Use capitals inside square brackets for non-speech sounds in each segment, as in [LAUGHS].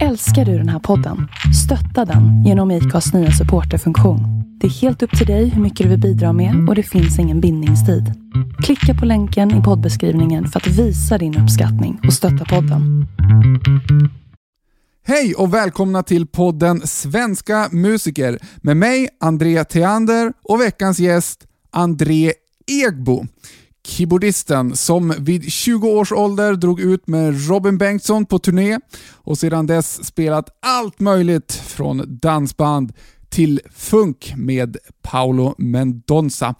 Älskar du den här podden? Stötta den genom IKAs nya supporterfunktion. Det är helt upp till dig hur mycket du vill bidra med och det finns ingen bindningstid. Klicka på länken i poddbeskrivningen för att visa din uppskattning och stötta podden. Hej och välkomna till podden Svenska musiker med mig, André Theander och veckans gäst, André Egbo. Keyboardisten som vid 20 års ålder drog ut med Robin Bengtsson på turné och sedan dess spelat allt möjligt från dansband till funk med Paolo Mendonza.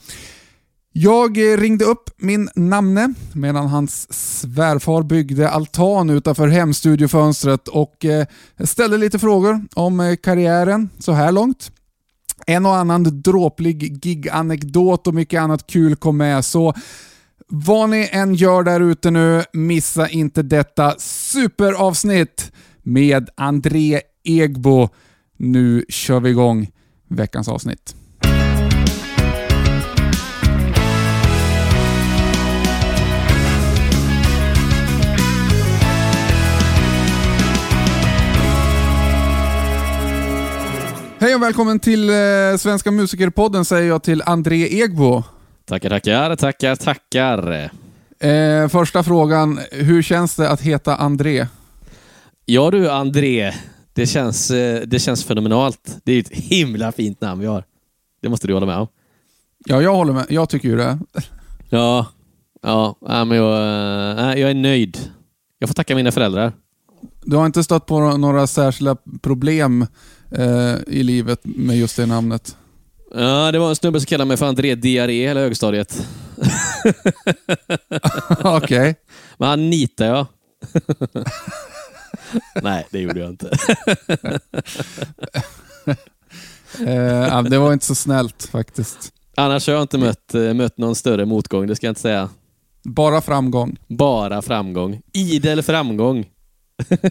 Jag ringde upp min namne medan hans svärfar byggde altan utanför hemstudiofönstret och eh, ställde lite frågor om eh, karriären så här långt. En och annan dråplig giganekdot och mycket annat kul kom med, så vad ni än gör där ute nu, missa inte detta superavsnitt med André Egbo. Nu kör vi igång veckans avsnitt. Hej och välkommen till eh, Svenska musikerpodden säger jag till André Egbo. Tackar, tackar, tackar, tackar. Eh, första frågan, hur känns det att heta André? Ja du, André. Det känns, eh, det känns fenomenalt. Det är ett himla fint namn vi har. Det måste du hålla med om. Ja, jag håller med. Jag tycker ju det. [LAUGHS] Ja, ja men jag, äh, jag är nöjd. Jag får tacka mina föräldrar. Du har inte stött på några särskilda problem eh, i livet med just det namnet? Ja, det var en snubbe som kallade mig för André Diarré hela högstadiet. [LAUGHS] Okej. Okay. Men han nitade jag. [LAUGHS] Nej, det gjorde jag inte. [LAUGHS] eh, det var inte så snällt faktiskt. Annars har jag inte mött, eh, mött någon större motgång, det ska jag inte säga. Bara framgång? Bara framgång. Idel framgång.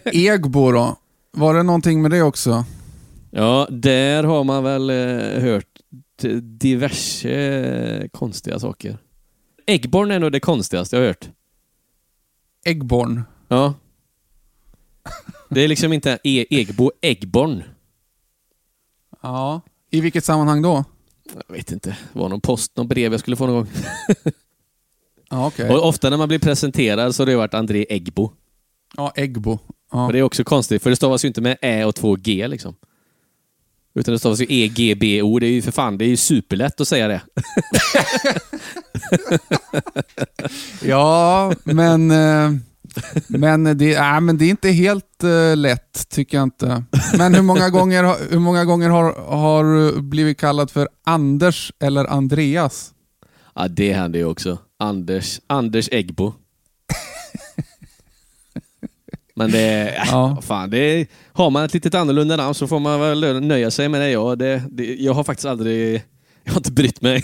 Egbo då? Var det någonting med det också? Ja, där har man väl eh, hört diverse eh, konstiga saker. Äggborn är nog det konstigaste jag har hört. Äggborn? Ja. Det är liksom inte e Egbo, Äggborn. Ja. I vilket sammanhang då? Jag vet inte. Det var någon post, någon brev jag skulle få någon gång. ja, okay. Och ofta när man blir presenterad så har det varit André Eggbo. Ja, Eggbo. Ja. Och det är också konstigt, för det stavas ju inte med Ä och två G liksom. Utan det stavas ju EGBO. Det är ju för fan, det är ju superlätt att säga det. [LAUGHS] ja, men, eh, men, det, äh, men det är inte helt uh, lätt, tycker jag inte. Men hur många [LAUGHS] gånger, hur många gånger har, har blivit kallad för Anders eller Andreas? Ja, det händer ju också. Anders, Anders Eggbo. Men det, [LAUGHS] ja. fan, det, har man ett litet annorlunda namn så får man väl nöja sig med det. Ja, det, det jag har faktiskt aldrig, jag har inte brytt mig.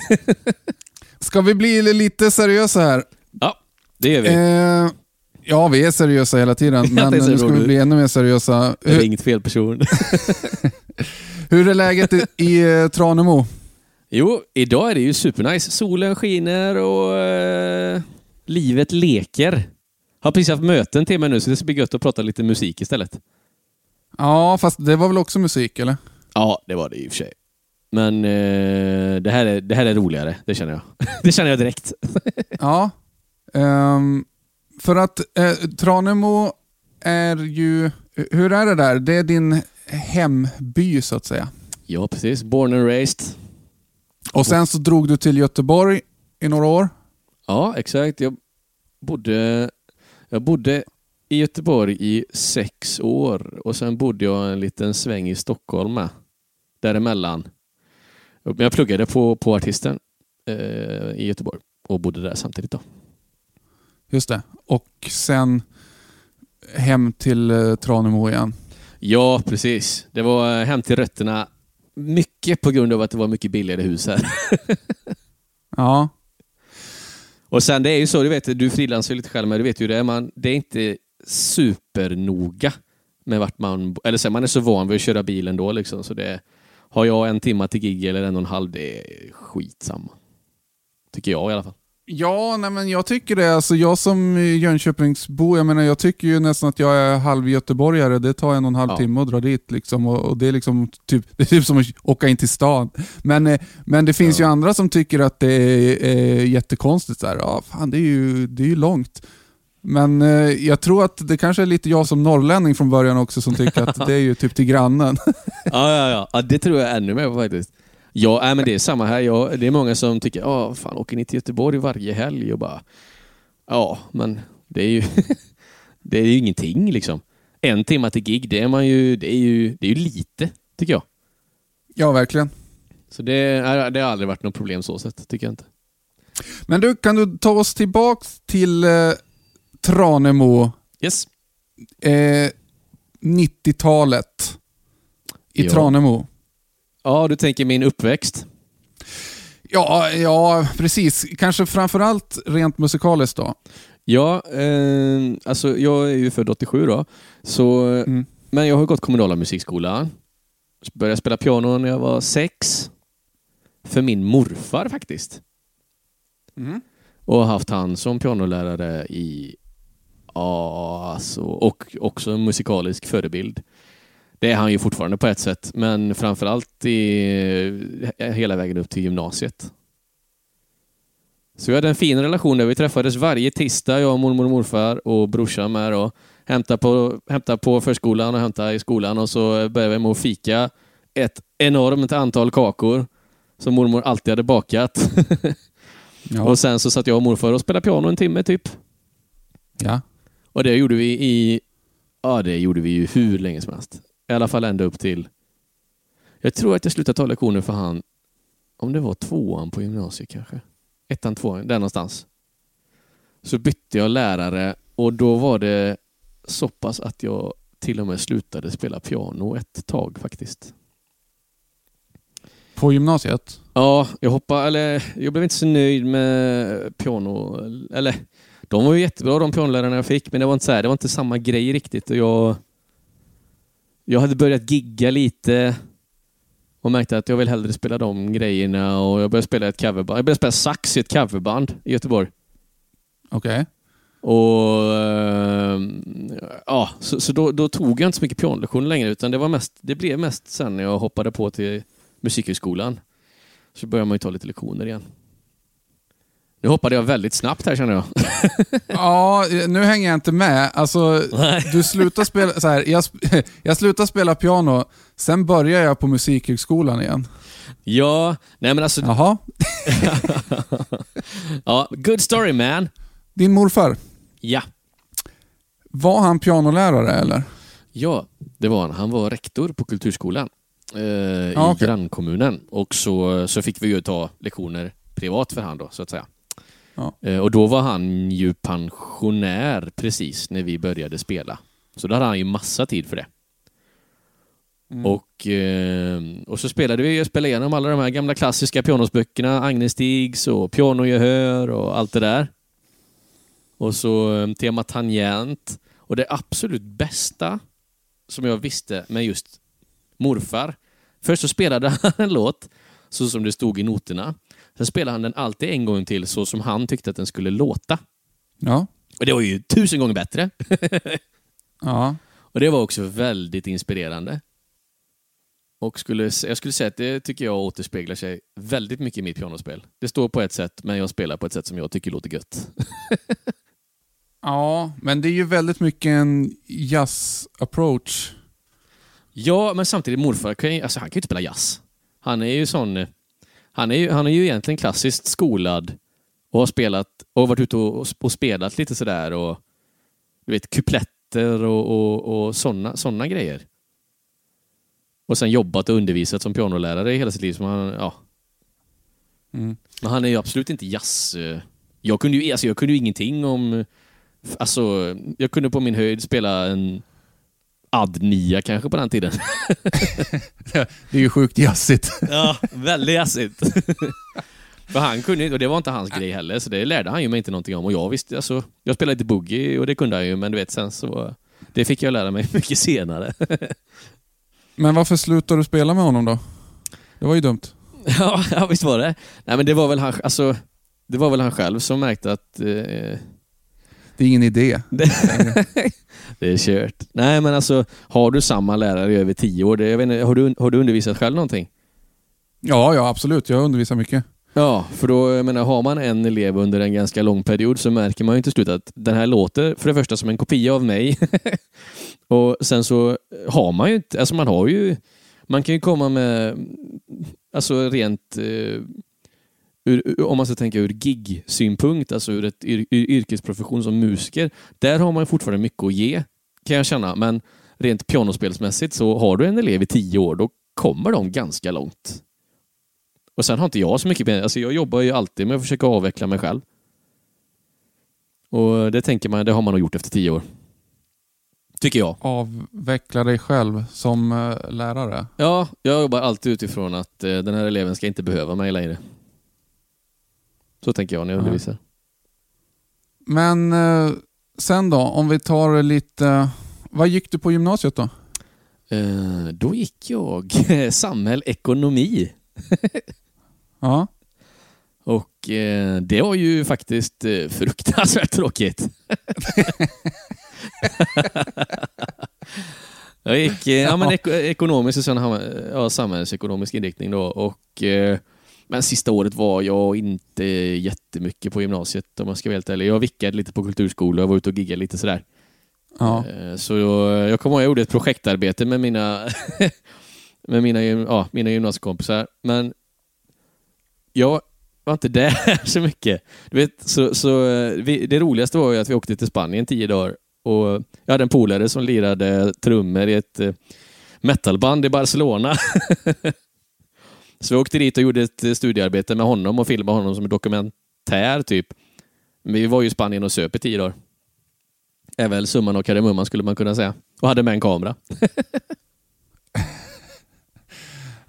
[LAUGHS] Ska vi bli lite seriösa här? Ja, det gör vi. Eh, ja, vi är seriösa hela tiden, [LAUGHS] men nu ska vi bli ännu mer seriösa. Det är inget fel person. Hur är läget i, i eh, Tranemo? Jo, idag är det ju supernice. Solen skiner och eh, livet leker. Har precis haft möten till mig nu, så det ska bli gött att prata lite musik istället. Ja, fast det var väl också musik, eller? Ja, det var det i och för sig. Men eh, det, här är, det här är roligare, det känner jag. [LAUGHS] det känner jag direkt. [LAUGHS] ja. Um, för att eh, Tranemo är ju... Hur är det där? Det är din hemby, så att säga. Ja, precis. Born and raised. Och sen så drog du till Göteborg i några år? Ja, exakt. Jag bodde jag bodde i Göteborg i sex år och sen bodde jag en liten sväng i Stockholm med. Däremellan. Jag pluggade på, på Artisten eh, i Göteborg och bodde där samtidigt. då. Just det. Och sen hem till eh, Tranemo igen? Ja, precis. Det var hem till rötterna. Mycket på grund av att det var mycket billigare hus här. [LAUGHS] ja. Och sen det är ju så, du vet, du frilansar lite själv, men du vet ju det, man, det är inte supernoga med vart man, eller så, man är så van vid att köra bilen då liksom, så det, har jag en timma till gig eller en och en halv, det är skitsamma. Tycker jag i alla fall. Ja, nej men jag tycker det. Alltså jag som Jönköpingsbo, jag menar jag tycker ju nästan att jag är halv göteborgare. Det tar en och en halv Ja. timme att dra dit liksom. Och, och det är liksom typ, [LAUGHS] det är typ som att åka in till stan. Men, eh, men det finns Ja. ju andra som tycker att det är, är jättekonstigt. Så här, ja, fan, det, är ju, det är ju långt. Men eh, jag tror att det kanske är lite jag som norrlänning från början också som tycker att [LAUGHS] det är ju typ till grannen. Ja, ja, ja. ja det tror jag ännu mer på faktiskt. Ja, nej, men det är samma här. Jag, det är många som tycker, ja, fan åker ni till Göteborg varje helg? Och bara, ja, men det är ju, [LAUGHS] det är ju ingenting liksom. En timme till gig, det är man ju, det är ju, det är ju lite, tycker jag. ja, verkligen. Så det, är- det har aldrig varit något problem så sett, tycker jag inte. Men du, kan du ta oss tillbaks till eh, Tranemo, Yes. eh, 90-talet i Ja. Tranemo? Ja, du tänker min uppväxt. Ja, ja, precis. Kanske framförallt rent musikaliskt då. Ja, eh, alltså jag är ju född 87 då. Så, Mm. Men jag har gått kommunala musikskolan. Började spela piano när jag var sex. För min morfar faktiskt. Och har haft han som pianolärare i... Ja, alltså, och också en musikalisk förebild. Det är han ju fortfarande på ett sätt, men framförallt i, hela vägen upp till gymnasiet. Så vi hade en fin relation där vi träffades varje tisdag, jag, mormor och morfar och brorsan med då. Hämta på, på förskolan och hämta i skolan och så började vi med att fika ett enormt antal kakor som mormor alltid hade bakat. [LAUGHS] Ja. Och sen så satt jag och morfar och spelade piano en timme typ. ja. Och det gjorde vi i... Ja, det gjorde vi ju hur länge som helst. I alla fall ända upp till... Jag tror att jag slutade ta lektioner för han... Om det var tvåan på gymnasiet kanske. Ettan, tvåan, där någonstans. Så bytte jag lärare och då var det så pass att jag till och med slutade spela piano ett tag faktiskt. På gymnasiet? Ja, jag hoppade, eller jag blev inte så nöjd med piano. Eller, de var ju jättebra de pianolärarna jag fick, men det var inte så här, det var inte samma grej riktigt. Och jag, jag hade börjat gigga lite och märkte att jag vill hellre spela de grejerna och jag började spela ett coverband. Jag började spela sax i ett coverband i Göteborg. Okej. Och ehm, ja, Så, så då, då tog jag inte så mycket pianolektioner längre utan det, var mest, det blev mest sen när jag hoppade på till Musikhögskolan. Så började man ju ta lite lektioner igen. Nu hoppade jag väldigt snabbt här känner jag. [LAUGHS] Ja, nu hänger jag inte med. Alltså, du slutar spela, så här, jag, [LAUGHS] jag slutar spela piano, sen börjar jag på Musikhögskolan igen. Ja, nej men alltså... Jaha. [LAUGHS] ja, good story man. Din morfar, Ja. var han pianolärare eller? Ja, det var han. Han var rektor på Kulturskolan eh, i Ja, okej. grannkommunen. Och så, så fick vi ju ta lektioner privat för han då, så att säga. Ja. Eh, och då var han ju pensionär precis när vi började spela. Så då hade han ju massa tid för det. Mm. Och, eh, och så spelade vi, spelade igenom alla de här gamla klassiska pianosböckerna, Agnes Stigs och Pianogehör och allt det där. Och så eh, tema tangent. Och det absolut bästa som jag visste med just morfar. Först så spelade [LAUGHS] han en låt så som det stod i noterna. Sen spelade han den alltid en gång till så som han tyckte att den skulle låta. Ja. Och det var ju tusen gånger bättre. [LAUGHS] Ja. Och det var också väldigt inspirerande. Och skulle, jag skulle säga att det tycker jag återspeglar sig väldigt mycket i mitt pianospel. Det står på ett sätt, men jag spelar på ett sätt som jag tycker låter gött. [LAUGHS] ja, men det är ju väldigt mycket en jazz-approach. Ja, men samtidigt morfar alltså han kan ju inte spela jazz. Han är ju sån... Han är ju, han är ju egentligen klassiskt skolad och har spelat och varit ute och, och spelat lite sådär och du vet kupletter och, och, och sådana såna grejer. Och sen jobbat och undervisat som pianolärare i hela sitt liv. Som han, ja. Mm. Men han är ju absolut inte jazz... eh, Jag kunde ju, alltså jag kunde ju ingenting om... Alltså, jag kunde på min höjd spela en Ad 9 kanske på den tiden. [LAUGHS] Det är ju sjukt jazzigt. Ja, väldigt jazzigt. För han kunde och det var inte hans grej heller, så det lärde han ju mig inte någonting om. Och jag visste, alltså, jag spelade lite boogie och det kunde han ju, men du vet sen så... Det fick jag lära mig [LAUGHS] mycket senare. Men varför slutade du spela med honom då? Det var ju dumt. [LAUGHS] ja, ja, visst var det. Nej men det var väl han, alltså... det var väl han själv som märkte att eh, Det är ingen idé. [LAUGHS] det är kört. Nej, men alltså har du samma lärare i över tio år, det, jag vet inte, har, du, har du undervisat själv någonting? Ja, ja absolut. Jag undervisar mycket. Ja, för då, jag menar, har man en elev under en ganska lång period så märker man ju till slut att den här låter för det första som en kopia av mig. [LAUGHS] och sen så har man ju inte, alltså man har ju, man kan ju komma med, alltså rent, eh, ur, om man ska tänka ur gig-synpunkt, alltså ur ett yr, yrkesprofession som musiker, där har man fortfarande mycket att ge, kan jag känna. Men rent pianospelsmässigt så har du en elev i tio år, då kommer de ganska långt. Och sen har inte jag så mycket alltså Jag jobbar ju alltid med att försöka avveckla mig själv. Och det tänker man, det har man nog gjort efter tio år. Tycker jag. Avveckla dig själv som uh, lärare? Ja, jag jobbar alltid utifrån att uh, den här eleven ska inte behöva mig längre. Så tänker jag när jag undervisar. Men uh, sen då, om vi tar lite... Vad gick du på gymnasiet då? då gick jag [LAUGHS] samhällsekonomi. [LAUGHS] Ja. Och eh, det var ju faktiskt eh, fruktansvärt tråkigt. [LAUGHS] jag gick eh, ja, men eko ekonomiskt och sen ja, samhällsekonomisk inriktning då. Och, eh, men sista året var jag inte jättemycket på gymnasiet om jag ska vara helt ärlig. Jag vickade lite på kulturskola och var ute och giggade lite sådär. Ja. Eh, så jag, jag kommer ihåg jag gjorde ett projektarbete med mina [LAUGHS] med mina, ja, mina gymnasiekompisar. Men jag var inte där [LAUGHS] så mycket. Du vet, så, så, vi, det roligaste var ju att vi åkte till Spanien tio dagar och jag hade en polare som lirade trummor i ett eh, metalband i Barcelona. [LAUGHS] så vi åkte dit och gjorde ett studiearbete med honom och filmade honom som en dokumentär typ. Vi var ju i Spanien och söp i tio dagar. Är väl summan av kardemumman skulle man kunna säga. Och hade med en kamera. [LAUGHS]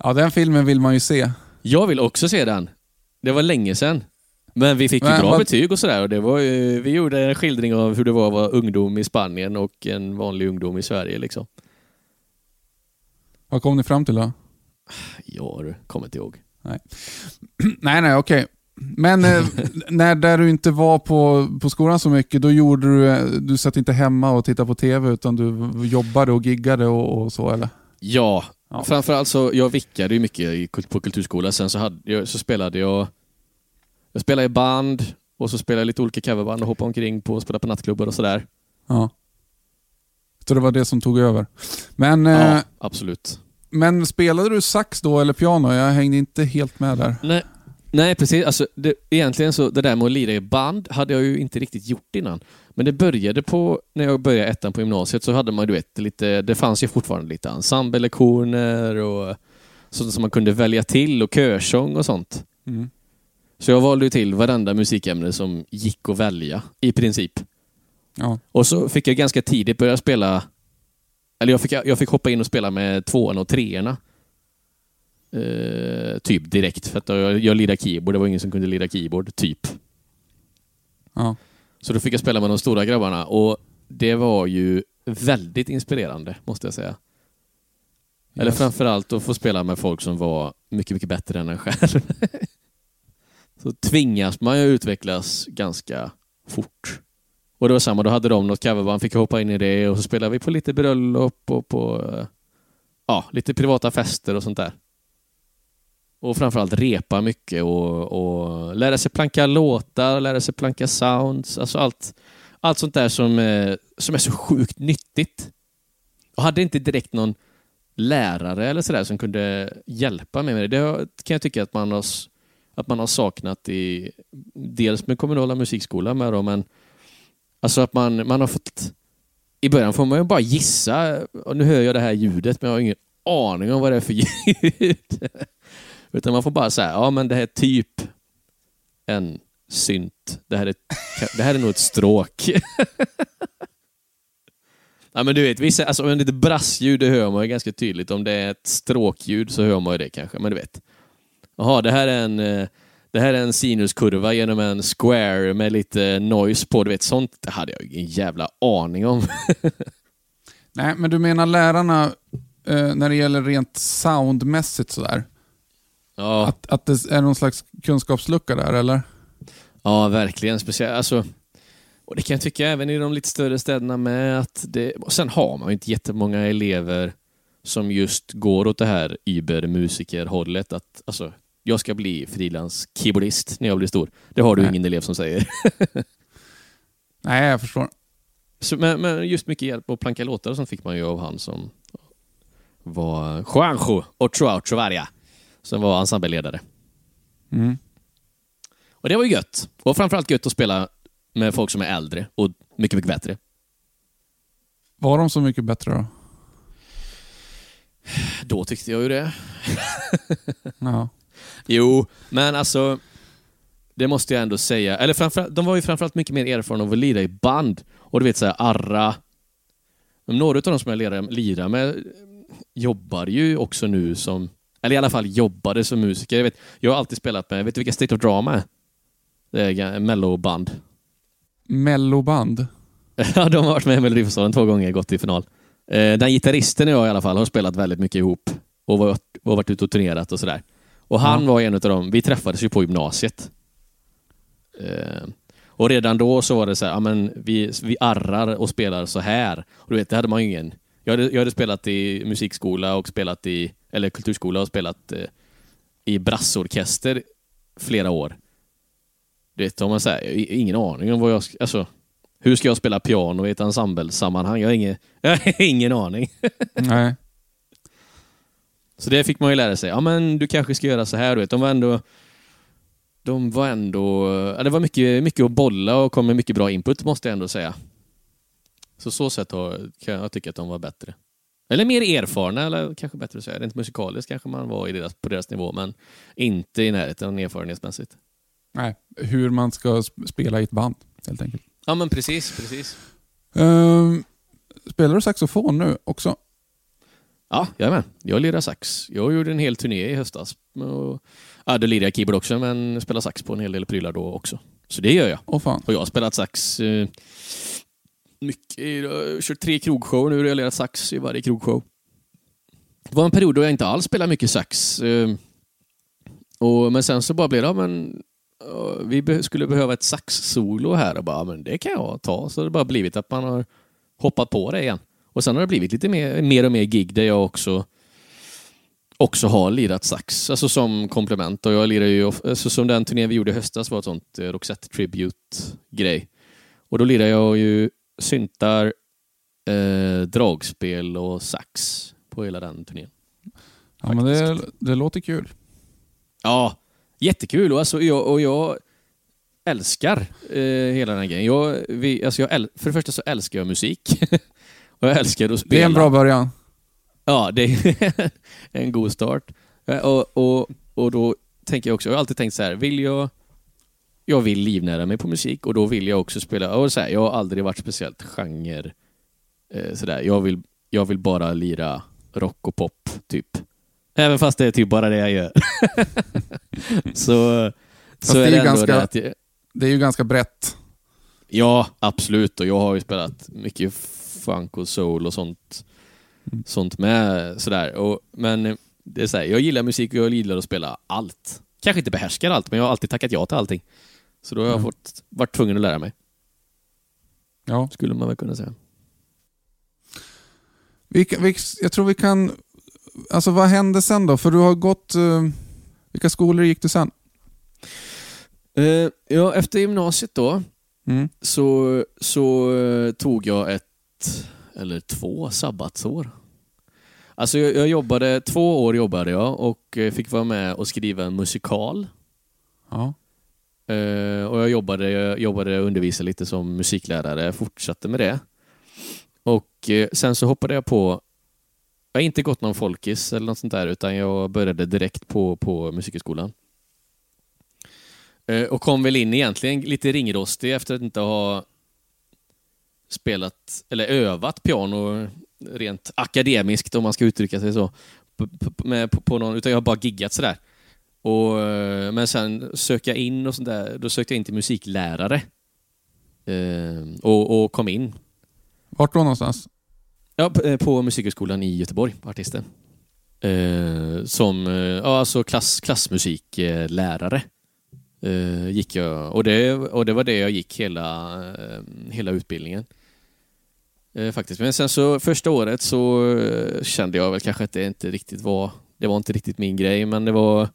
Ja, den filmen vill man ju se. Jag vill också se den. Det var länge sedan. Men vi fick ju Men, bra vad... betyg och sådär. det var ju, vi gjorde en skildring av hur det var att vara ungdom i Spanien och en vanlig ungdom i Sverige. Liksom. Vad kom ni fram till då? Ja du, kommer inte ihåg. Nej, [CLEARS THROAT] nej, nej okej. Men eh, [LAUGHS] när där du inte var på, på skolan så mycket, då gjorde du, du satt inte hemma och tittade på TV utan du jobbade och giggade och, och så eller? Ja, Ja. Framförallt så, jag vickade ju mycket på kulturskola. Sen så, hade jag, så spelade jag jag spelade i band och så spelade jag lite olika coverband och hoppade omkring på och spelade på nattklubbar och sådär. Ja. Så det var det som tog över. Men, ja, eh, absolut. Men spelade du sax då eller piano? Jag hängde inte helt med där. Nej, Nej precis. Alltså, det, egentligen så, det där med att lira i band hade jag ju inte riktigt gjort innan. Men det började på, när jag började ettan på gymnasiet så hade man du vet, lite, det fanns ju fortfarande lite ensemblelektioner och sånt som man kunde välja till och körsång och sånt. Mm. Så jag valde ju till varenda musikämne som gick att välja, i princip. Ja. Och så fick jag ganska tidigt börja spela, eller jag fick, jag fick hoppa in och spela med tvåan och treorna. Uh, typ direkt, för att jag, jag lirade keyboard. Det var ingen som kunde lira keyboard, typ. Ja. Så då fick jag spela med de stora grabbarna och det var ju väldigt inspirerande, måste jag säga. Yes. Eller framförallt att få spela med folk som var mycket, mycket bättre än en själv. [LAUGHS] så tvingas man ju utvecklas ganska fort. Och det var samma, då hade de något coverband, fick hoppa in i det och så spelade vi på lite bröllop och på ja, lite privata fester och sånt där. Och framförallt repa mycket och, och lära sig planka låtar, lära sig planka sounds. Alltså allt, allt sånt där som, är, som är så sjukt nyttigt. Och hade inte direkt någon lärare eller sådär som kunde hjälpa mig med det. Det kan jag tycka att man har, att man har saknat i dels med kommunala musikskolan med då, men alltså att man, man har fått i början får man ju bara gissa. Och nu hör jag det här ljudet men jag har ingen aning om vad det är för [LAUGHS] ljud. Utan man får bara säga, ja men det här är typ en synt. Det här är, det här är nog ett stråk. [LAUGHS] ja, men du vet, vissa, alltså, om det är brassljud, det hör man ju ganska tydligt. Om det är ett stråkljud så hör man ju det kanske, men du vet. Jaha, det här är en eh, det här är en sinuskurva genom en square med lite noise på. Du vet, sånt hade jag ingen jävla aning om. [LAUGHS] Nej, men du menar lärarna eh, när det gäller rent soundmässigt sådär? Ja. Att, att det är någon slags kunskapslucka där, eller? Ja, verkligen. Speciellt, alltså, och det kan jag tycka även i de lite större städerna med. Att det, och sen har man ju inte jättemånga elever som just går åt det här übermusiker-hållet. Att, alltså, jag ska bli frilans-keyboardist när jag blir stor. Det har du Nej. ingen elev som säger. [LAUGHS] Nej, jag förstår. Så, men, men just mycket hjälp att planka låtar och sånt fick man ju av han som var Juanjo Ochoa Ochovaria, som var ensembleledare. Mm. Och det var ju gött. Och framförallt gött att spela med folk som är äldre och mycket, mycket bättre. Var de så mycket bättre då? Då tyckte jag ju det. Ja. Jo, men alltså, det måste jag ändå säga. Eller framförallt, de var ju framförallt mycket mer erfarna av att lira i band. Och du vet såhär, Arra. Några av de som jag lirar, lirar med eh, jobbar ju också nu som, eller i alla fall jobbade som musiker. Jag, vet, jag har alltid spelat med, vet du vilka State of Drama är? Det är melloband. Melloband? [LAUGHS] Ja, de har varit med i Melodifestivalen två gånger, gått till final. Eh, Den gitarristen och jag i alla fall har spelat väldigt mycket ihop och varit, och varit ute och turnerat och sådär. Och han var en av dem, vi träffades ju på gymnasiet. Eh, Och redan då så var det så här, ja men vi, vi arrar och spelar så här. Och du vet, det hade man ju ingen... Jag hade, jag hade spelat i musikskola och spelat i, eller kulturskola och spelat eh, i brassorkester flera år. Du vet, om man säger, ingen aning om vad jag alltså, hur ska jag spela piano i ett ensemblesammanhang? Jag har ingen, [LAUGHS] jag har ingen aning. Nej. Så det fick man ju lära sig. Ja, men du kanske ska göra så här. Du vet. De var ändå... De var ändå... Ja, det var mycket, mycket att bolla och kom med mycket bra input, måste jag ändå säga. Så så sätt har- kan jag tycka att de var bättre. Eller mer erfarna, eller kanske bättre att säga. Rent musikaliskt kanske man var i deras, på deras nivå, men inte i närheten erfarenhetsmässigt. Nej. Hur man ska sp- spela i ett band, helt enkelt. Ja, men precis, precis. Ehm, spelar du saxofon nu också? Ja, jag med. Jag lirar sax. Jag gjorde en hel turné i höstas. Och, ja, då lirar jag keyboard också, men spelar sax på en hel del prylar då också. Så det gör jag. Åh fan. Och jag har spelat sax eh, mycket. Jag har kört tre krogshower nu och jag har lirat sax i varje krogshow. Det var en period då jag inte alls spelade mycket sax. Eh, och, men sen så bara blev det, ja, men eh, vi skulle behöva ett sax-solo här och bara, men det kan jag ta. Så det har bara blivit att man har hoppat på det igen. Och sen har det blivit lite mer, mer och mer gig där jag också också har lirat sax, alltså som komplement. Och jag lirar ju, alltså som den turnén vi gjorde i höstas var ett sånt eh, Roxette Tribute-grej. Och då lirar jag ju syntar, eh, dragspel och sax på hela den turnén. Ja, men det, det låter kul. Ja, jättekul. Och, alltså, jag, och jag älskar eh, hela den här grejen. Jag, vi, alltså jag äl, för det första så älskar jag musik. [LAUGHS] och jag älskar att spela. Det är en bra början. Ja, det är [LAUGHS] en god start. Eh, Och, och, och då tänker jag också, jag har alltid tänkt så här, vill jag jag vill livnära mig på musik och då vill jag också spela, och så här, jag har aldrig varit speciellt genre eh, sådär. Jag vill, jag vill bara lira rock och pop, typ. Även fast det är typ bara det jag gör. [LAUGHS] så Fast så det är är ju det ändå ganska- det att jag, Det är ju ganska brett. Ja, absolut. Och jag har ju spelat mycket funk och soul och sånt, Mm. sånt med. Sådär. Och, men det är så här, jag gillar musik och jag gillar att spela allt. Kanske inte behärskar allt, men jag har alltid tackat ja till allting. Så då har jag Mm. fått, varit tvungen att lära mig, Ja. skulle man väl kunna säga. Vi, vi, jag tror vi kan... Alltså vad hände sen då? För du har gått... eh, vilka skolor gick du sen? Eh, ja, efter gymnasiet då, Mm. så, så eh, tog jag ett, eller två sabbatsår. Alltså jag, jag jobbade, två år jobbade jag och eh, fick vara med och skriva en musikal. Ja. Eh, och jag jobbade, jag jobbade och undervisade lite som musiklärare, fortsatte med det. Och eh, sen så hoppade jag på, jag har inte gått någon folkis eller något sånt där, utan jag började direkt på, på musikhögskolan. Eh, och kom väl in egentligen lite ringrostig efter att inte ha spelat, eller övat piano rent akademiskt om man ska uttrycka sig så. På, på, med, på, på någon, utan jag har bara giggat sådär. Och, eh, men sen söka in och sånt där, då sökte jag in till musiklärare. Eh, och, och kom in. Vart då någonstans? Ja, p- eh, på Musikhögskolan i Göteborg, på Artisten. Eh, som eh, ja, alltså klass, klassmusiklärare. eh, gick jag, och det, och det var det jag gick hela, hela utbildningen. Eh, faktiskt. Men sen så första året så eh, kände jag väl kanske att det inte riktigt var, det var inte riktigt min grej, men det var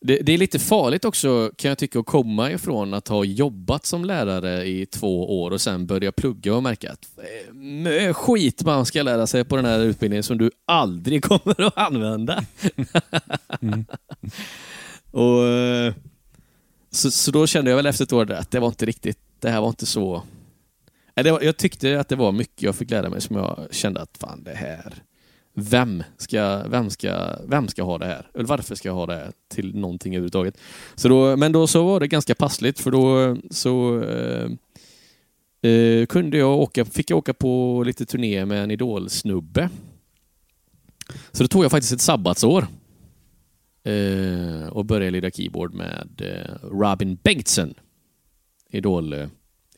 det, det, är lite farligt också kan jag tycka att komma ifrån att ha jobbat som lärare i två år och sen börja plugga och märka att äh, skit man ska lära sig på den här utbildningen som du aldrig [LAUGHS] kommer att använda. mm. [LAUGHS] och, eh, så, så då kände jag väl efter ett år att det var inte riktigt, det här var inte så... Det var, jag tyckte att det var mycket jag fick lära mig som jag kände att fan det här vem ska, vem, ska, vem ska ha det här? Eller varför ska jag ha det här till någonting överhuvudtaget? Så då, men då så var det ganska passligt för då så eh, eh, kunde jag åka, fick jag åka på lite turné med en idolsnubbe. Så då tog jag faktiskt ett sabbatsår eh, och började lira keyboard med eh, Robin Bengtsson. Idol, eh,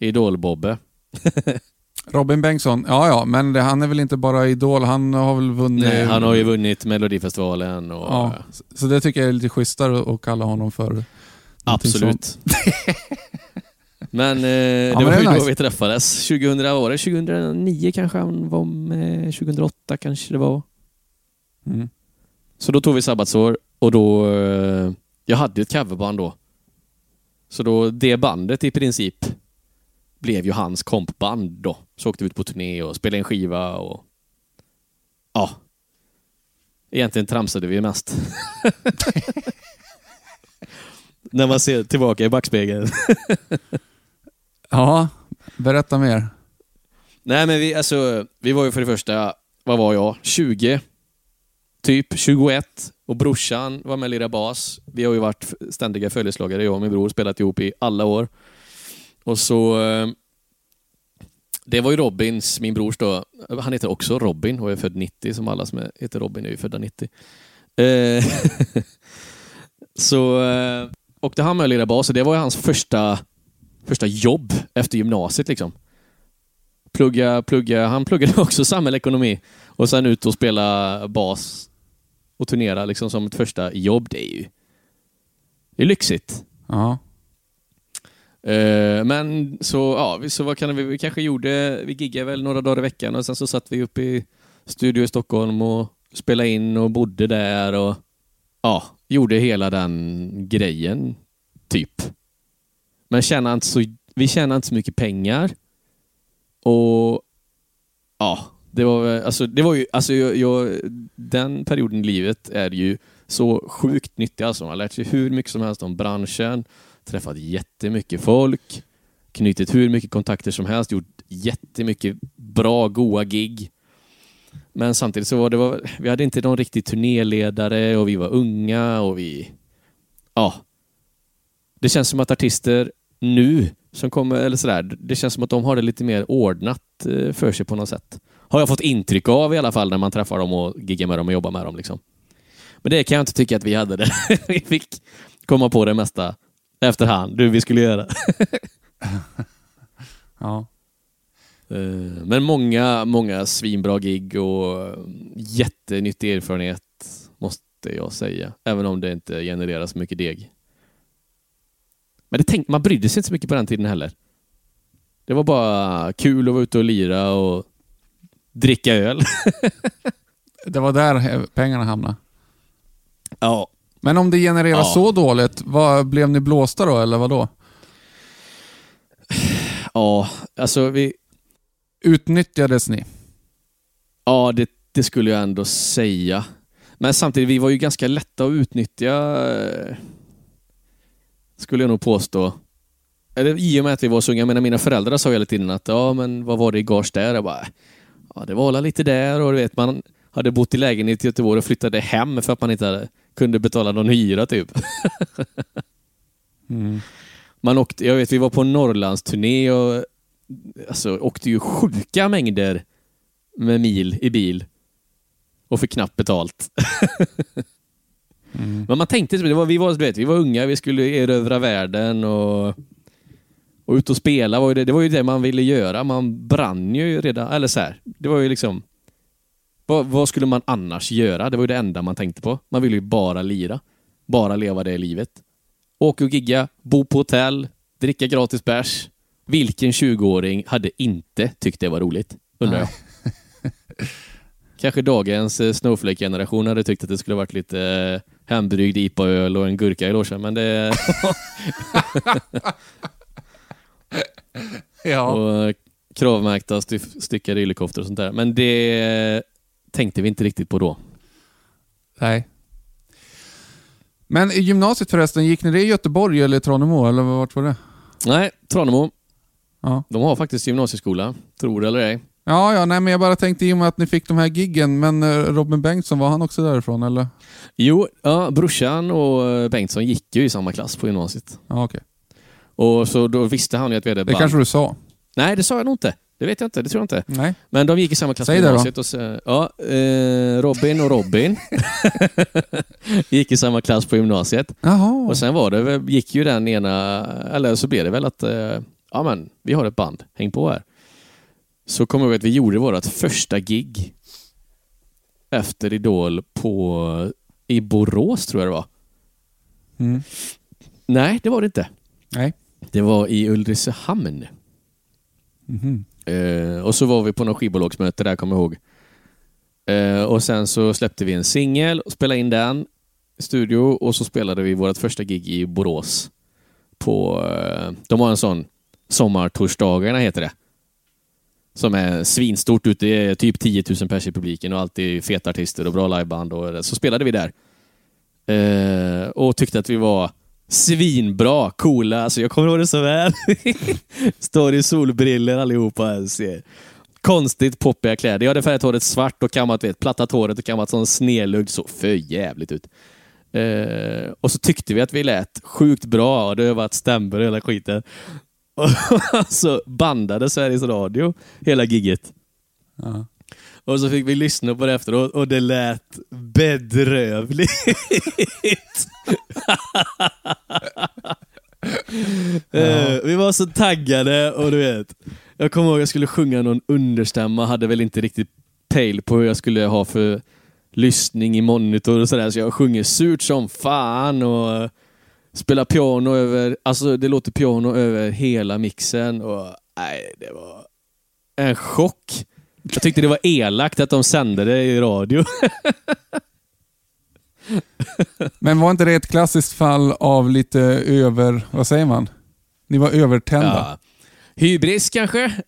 Idol-Bobbe. [LAUGHS] Robin Bengtsson, ja ja, men det, han är väl inte bara Idol, han har väl vunnit... Nej, han har ju vunnit Melodifestivalen och... Ja, så det tycker jag är lite schysstare att kalla honom för. Absolut. [LAUGHS] men eh, ja, det var ju nice. då vi träffades. 2000, var det 2009 kanske han var med, 2008 kanske det var. Mm. Så då tog vi sabbatsår och då... Eh, jag hade ett coverband då. Så då, det bandet i princip blev ju hans kompband då. Så åkte vi ut på turné och spelade en skiva och... Ja. Egentligen tramsade vi mest. [LAUGHS] När man ser tillbaka i backspegeln. [LAUGHS] ja, berätta mer. Nej men vi, alltså, vi var ju för det första, vad var jag, 20? Typ 21. Och brorsan var med och bas. Vi har ju varit ständiga följeslagare, jag och min bror, spelat ihop i alla år. Och så... Eh, det var ju Robins, min brors då. Han heter också Robin och är född 90, som alla som heter Robin är ju födda 90. Eh, [LAUGHS] så eh, åkte han med och lirade bas och det var ju hans första, första jobb efter gymnasiet. liksom. Plugga, plugga, han pluggade [LAUGHS] också samhällsekonomi och sen ut och spela bas och turnera liksom som ett första jobb. Det är ju det är lyxigt. Ja. Uh, men så, ja, så vad kan vi, vi kanske gjorde, vi giggade väl några dagar i veckan och sen så satt vi uppe i studio i Stockholm och spelade in och bodde där och ja, gjorde hela den grejen, typ. Men tjänade inte så, vi tjänade inte så mycket pengar och ja, det var, alltså, det var ju, alltså jag, jag, den perioden i livet är ju så sjukt nyttig alltså. Man har lärt sig hur mycket som helst om branschen, träffat jättemycket folk, knutit hur mycket kontakter som helst, gjort jättemycket bra, goa gig. Men samtidigt så var det, var, vi hade inte någon riktig turnéledare och vi var unga och vi... Ja. Det känns som att artister nu som kommer, eller sådär, det känns som att de har det lite mer ordnat eh, för sig på något sätt. Har jag fått intryck av i alla fall när man träffar dem och giggar med dem och jobbar med dem. Liksom. Men det kan jag inte tycka att vi hade det. [LAUGHS] vi fick komma på det mesta efterhand, du vi skulle göra. [LAUGHS] ja. Eh, men många, många svinbra gig och jättenyttig erfarenhet måste jag säga. Även om det inte genererar så mycket deg. Men det tänk, man brydde sig inte så mycket på den tiden heller. Det var bara kul att vara ute och lira och dricka öl. [LAUGHS] det var där pengarna hamnade. Ja, men om det genererar ja. så dåligt, vad, blev ni blåsta då, eller vad då? Ja, alltså vi... Utnyttjades ni? Ja, det, det skulle jag ändå säga. Men samtidigt, vi var ju ganska lätta att utnyttja, skulle jag nog påstå. Eller i och med att vi var så unga. Jag menar, mina föräldrar sa hela tiden att ja, men vad var det i gage där? Jag bara, ja, det var lite där och du vet, man hade bott i lägenhet i Göteborg och flyttade hem för att man inte hade kunde betala någon hyra typ. mm. Man åkte, jag vet, vi var på Norrlandsturné och alltså, åkte ju sjuka mängder med mil i bil och fick knappt betalt. mm. Men man tänkte, det var, vi, var, vet, vi var unga, vi skulle erövra världen och, och ut och spela. Var det, det var ju det man ville göra. Man brann ju redan, eller så här, det var ju liksom vad, vad, skulle man annars göra? Det var ju det enda man tänkte på. Man ville ju bara lira. Bara leva det livet. åka och gigga, bo på hotell, dricka gratis bärs. Vilken 20-åring hade inte tyckt det var roligt? Undrar jag. [LAUGHS] Kanske dagens eh, Snowflake-generation hade tyckt att det skulle varit lite eh, hembryggd IPA-öl och en gurka i logen, men det... [LAUGHS] Ja. och kravmärkta stickade yllekoftor och sånt där. Men det tänkte vi inte riktigt på då. Nej. Men i gymnasiet förresten, gick ni det i Göteborg eller Tranemo, eller vart var det? Nej, Tranemo. Ja. De har faktiskt gymnasieskola, tror det eller ej. Ja, ja, nej, men jag bara tänkte i och med att ni fick de här giggen, men eh, Robin Bengtsson, var han också därifrån eller? Jo, ja, brorsan och eh, Bengtsson gick ju i samma klass på gymnasiet. Ja, okej. Och så då visste han ju att vi hade Det band. kanske du sa? Nej, det sa jag nog inte. Det vet jag inte, det tror jag inte. Nej. Men de gick i samma klass Säg på det då. gymnasiet. Och så, ja, eh, Robin och Robin [LAUGHS] gick i samma klass på gymnasiet. Jaha. Och sen var det, gick ju den ena, eller så blev det väl att, eh, ja men, vi har ett band, häng på här. Så kommer jag ihåg att vi gjorde vårt första gig efter Idol på, i Borås tror jag det var. Mm. Nej, det var det inte. Nej. Det var i Ulricehamn. Mhm. Eh, och så var vi på något skivbolagsmöte där, kommer jag ihåg. Eh, och sen så släppte vi en singel och spelade in den i studio och så spelade vi vårt första gig i Borås. På, eh, de har en sån Sommartorsdagarna heter det. Som är svinstort ute, det är typ 10 000 pers i publiken och alltid feta artister och bra liveband. Och så spelade vi där. Eh, och tyckte att vi var svinbra, coola. Alltså jag kommer ihåg det så väl. [LAUGHS] Står i solbriller allihopa. Ser. Konstigt poppiga kläder. Jag hade färgat håret svart och kammat, vet, plattat håret och kammat sån snedlugg. Så för jävligt ut. Eh, och så tyckte vi att vi lät sjukt bra och det var ett stämbor och hela skiten. [LAUGHS] Och så bandade Sveriges Radio hela gigget. Ja. Och så fick vi lyssna på det efteråt och det lät bedrövligt. Eh, Vi var så taggade och du vet. Jag kommer ihåg att jag skulle sjunga någon understämma, hade väl inte riktigt pejl på hur jag skulle ha för lyssning i monitor och sådär. Så jag sjunger surt som fan och spelar piano över, alltså det låter piano över hela mixen och nej, det var en chock. Jag tyckte det var elakt att de sände det i radio. Men var inte det ett klassiskt fall av lite över... Vad säger man? Ni var övertända. Ja. Hybris kanske?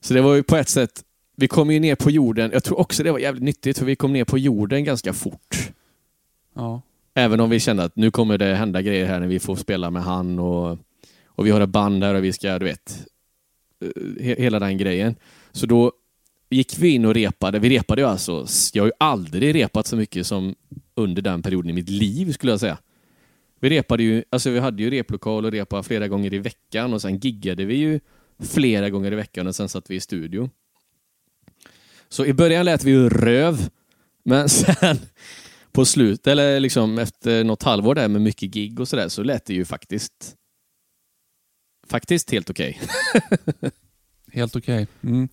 Så det var ju på ett sätt, vi kom ju ner på jorden. Jag tror också det var jävligt nyttigt för vi kom ner på jorden ganska fort. Ja. Även om vi kände att nu kommer det hända grejer här när vi får spela med han och, och vi har ett band där och vi ska, du vet, Eh, he, hela den grejen. Så då gick vi in och repade. Vi repade ju alltså, jag har ju aldrig repat så mycket som under den perioden i mitt liv skulle jag säga. Vi repade ju, alltså vi hade ju replokal och repade flera gånger i veckan och sen giggade vi ju flera gånger i veckan och sen satt vi i studio. Så i början lät vi ju röv, men [LAUGHS] sen på slut, eller liksom efter något halvår där med mycket gig och sådär, så lät det ju faktiskt faktiskt helt okej. [LAUGHS] Helt okej. Mm.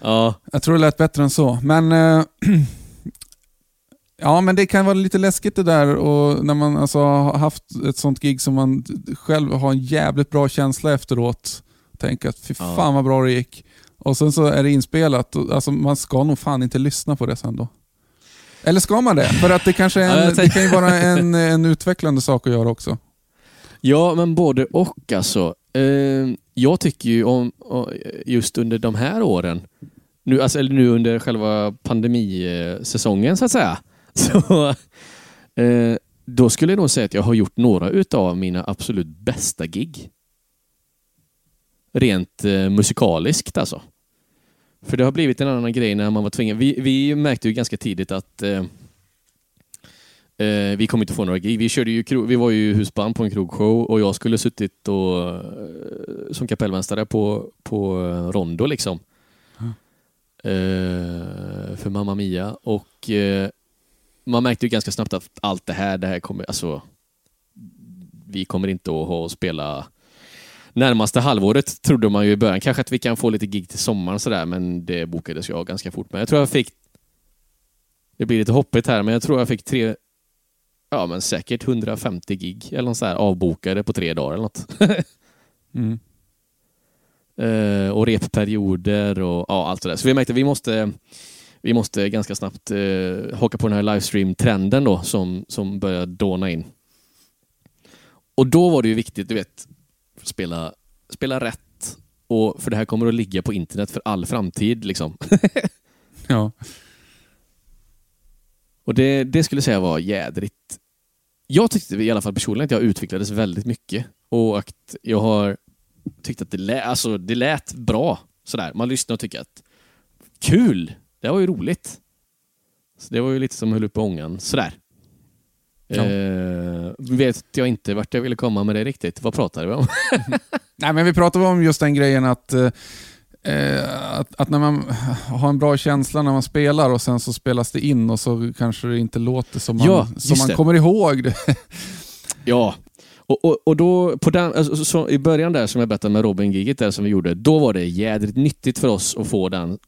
ja, Jag tror det lät bättre än så. Men eh, [CLEARS THROAT] ja, men det kan vara lite läskigt det där och när man alltså har haft ett sånt gig som man själv har en jävligt bra känsla efteråt. Tänker att fy Ja. fan vad bra det gick. Och sen så är det inspelat. Alltså, man ska nog fan inte lyssna på det sen då. Eller ska man det? För att det kanske är [LAUGHS] Ja, en, det kan ju vara en, en utvecklande sak att göra också. Ja, men både och alltså. Eh, jag tycker ju om, just under de här åren, nu, alltså, eller nu under själva pandemisäsongen så att säga, [LAUGHS] så eh, då skulle jag nog säga att jag har gjort några utav mina absolut bästa gig. Rent eh, musikaliskt alltså. För det har blivit en annan grej när man var tvingad. Vi, vi märkte ju ganska tidigt att eh, eh, vi kommer inte få några gig. Vi, körde ju kro- vi var ju husband på en krogshow och jag skulle suttit och, eh, som kapellmästare på, på eh, Rondo liksom. Eh, för Mamma Mia. Och eh, man märkte ju ganska snabbt att allt det här, det här kommer, alltså vi kommer inte att ha att spela närmaste halvåret trodde man ju i början. Kanske att vi kan få lite gig till sommaren sådär, men det bokades jag ganska fort. Men jag tror jag fick det blir lite hoppigt här, men jag tror jag fick tre, ja, men säkert 150 gig eller något så här, avbokade på tre dagar eller något. [LAUGHS] Mm. Eh, och repperioder och ja, allt det där. Så vi märkte att vi måste, vi måste ganska snabbt eh, haka på den här livestream-trenden då som, som började dåna in. Och då var det ju viktigt, du vet, spela, spela rätt. Och för det här kommer att ligga på internet för all framtid. Liksom. [LAUGHS] Ja. Och det, det skulle jag säga var jädrigt. Jag tyckte i alla fall personligen att jag utvecklades väldigt mycket. Och att jag har tyckt att det, lä, alltså, det lät bra. Sådär. Man lyssnar och tycker att kul! Det var ju roligt. Så det var ju lite som höll upp ångan. Sådär. Ja. Eh, vet jag inte vart jag ville komma med det riktigt. Vad pratade vi om? [LAUGHS] Nej, men vi pratade om just den grejen att, eh, att, att när man har en bra känsla när man spelar och sen så spelas det in och så kanske det inte låter som man, Ja, som man det. kommer ihåg det. [LAUGHS] Ja, och, och, och då på den, alltså, så, i början där som jag berättade med Robin-giget där som vi gjorde, då var det jädrigt nyttigt för oss att få den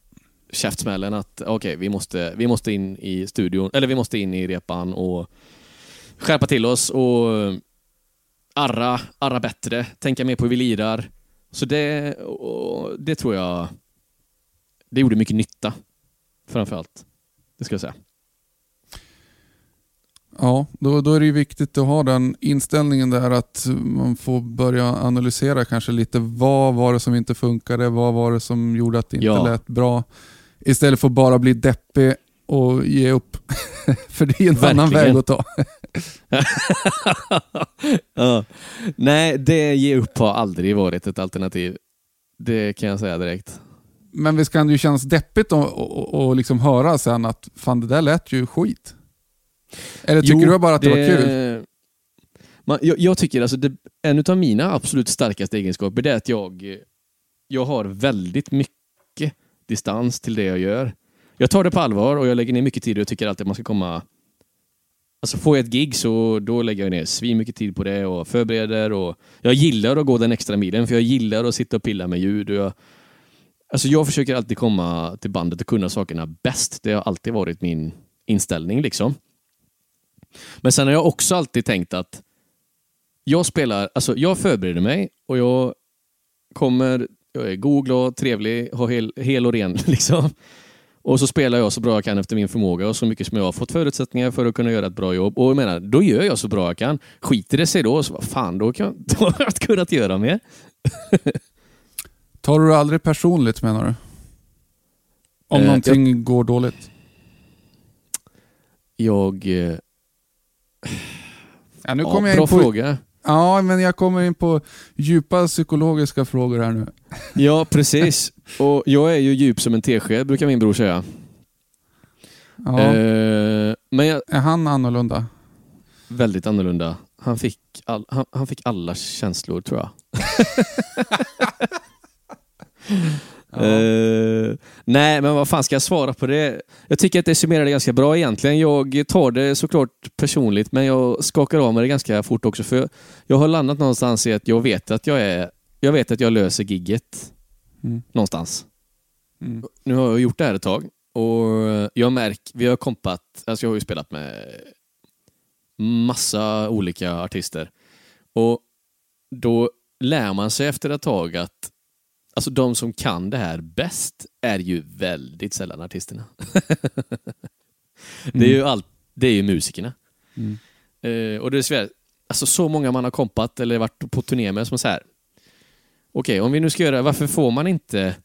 käftsmällen att okej, vi, måste, vi måste in i studion, eller vi måste in i repan och skärpa till oss och arra, arra bättre, tänka mer på hur vi lirar. Så det, det tror jag, det gjorde mycket nytta framförallt. Det ska jag säga. Ja, då, då är det ju viktigt att ha den inställningen där att man får börja analysera kanske lite vad var det som inte funkade, vad var det som gjorde att det inte Ja. lät bra. Istället för att bara bli deppig och ge upp. [LAUGHS] för det är en annan väg att ta. [LAUGHS] ja. Nej, det ge upp har aldrig varit ett alternativ. Det kan jag säga direkt. Men visst kan det ju kännas deppigt att och, och liksom höra sen att fan det där lät ju skit. Eller tycker Jo, du bara att det, var kul? Man, jag, jag tycker alltså det, en av mina absolut starkaste egenskaper det är att jag, jag har väldigt mycket distans till det jag gör. Jag tar det på allvar och jag lägger ner mycket tid och jag tycker alltid att man ska komma... Alltså får jag ett gig så då lägger jag ner svin mycket tid på det och förbereder och jag gillar att gå den extra milen för jag gillar att sitta och pilla med ljud och jag, Alltså jag försöker alltid komma till bandet och kunna sakerna bäst. Det har alltid varit min inställning liksom. Men sen har jag också alltid tänkt att jag spelar, alltså jag förbereder mig och jag kommer, jag är god, glad, trevlig, har hel, hel och ren [LAUGHS] liksom. Och så spelar jag så bra jag kan efter min förmåga och så mycket som jag har fått förutsättningar för att kunna göra ett bra jobb. Och jag menar, då gör jag så bra jag kan. Skiter det sig då, så vad fan, då, kan, [LAUGHS] då har jag kunnat göra mer. Tar du det aldrig personligt menar du? Om Eh, någonting går dåligt? Jag... eh, Ja, nu ja, kommer jag bra in på, fråga. Ja, men jag kommer in på djupa psykologiska frågor här nu. Ja, precis. Och jag är ju djup som en tesked, brukar min bror säga. Ja. Eh, men jag, Är han annorlunda? väldigt annorlunda. Han fick, all, han, han fick alla känslor, tror jag. [LAUGHS] Eh, nej, men vad fan ska jag svara på det? Jag tycker att det summerar det ganska bra egentligen. Jag tar det såklart personligt, men jag skakar av mig det ganska fort också. För jag har landat någonstans i att jag vet att jag är... Jag vet att jag löser gigget Mm. någonstans. Mm. Nu har jag gjort det här ett tag och jag märker, vi har kompat, alltså jag har ju spelat med massa olika artister och då lär man sig efter ett tag att alltså de som kan det här bäst är ju väldigt sällan artisterna. [LAUGHS] Det är ju allt, det är ju musikerna. Mm. Eh, och det är svårt, alltså så många man har kompat eller varit på turné med som så här. Okej, om vi nu ska göra, varför får man inte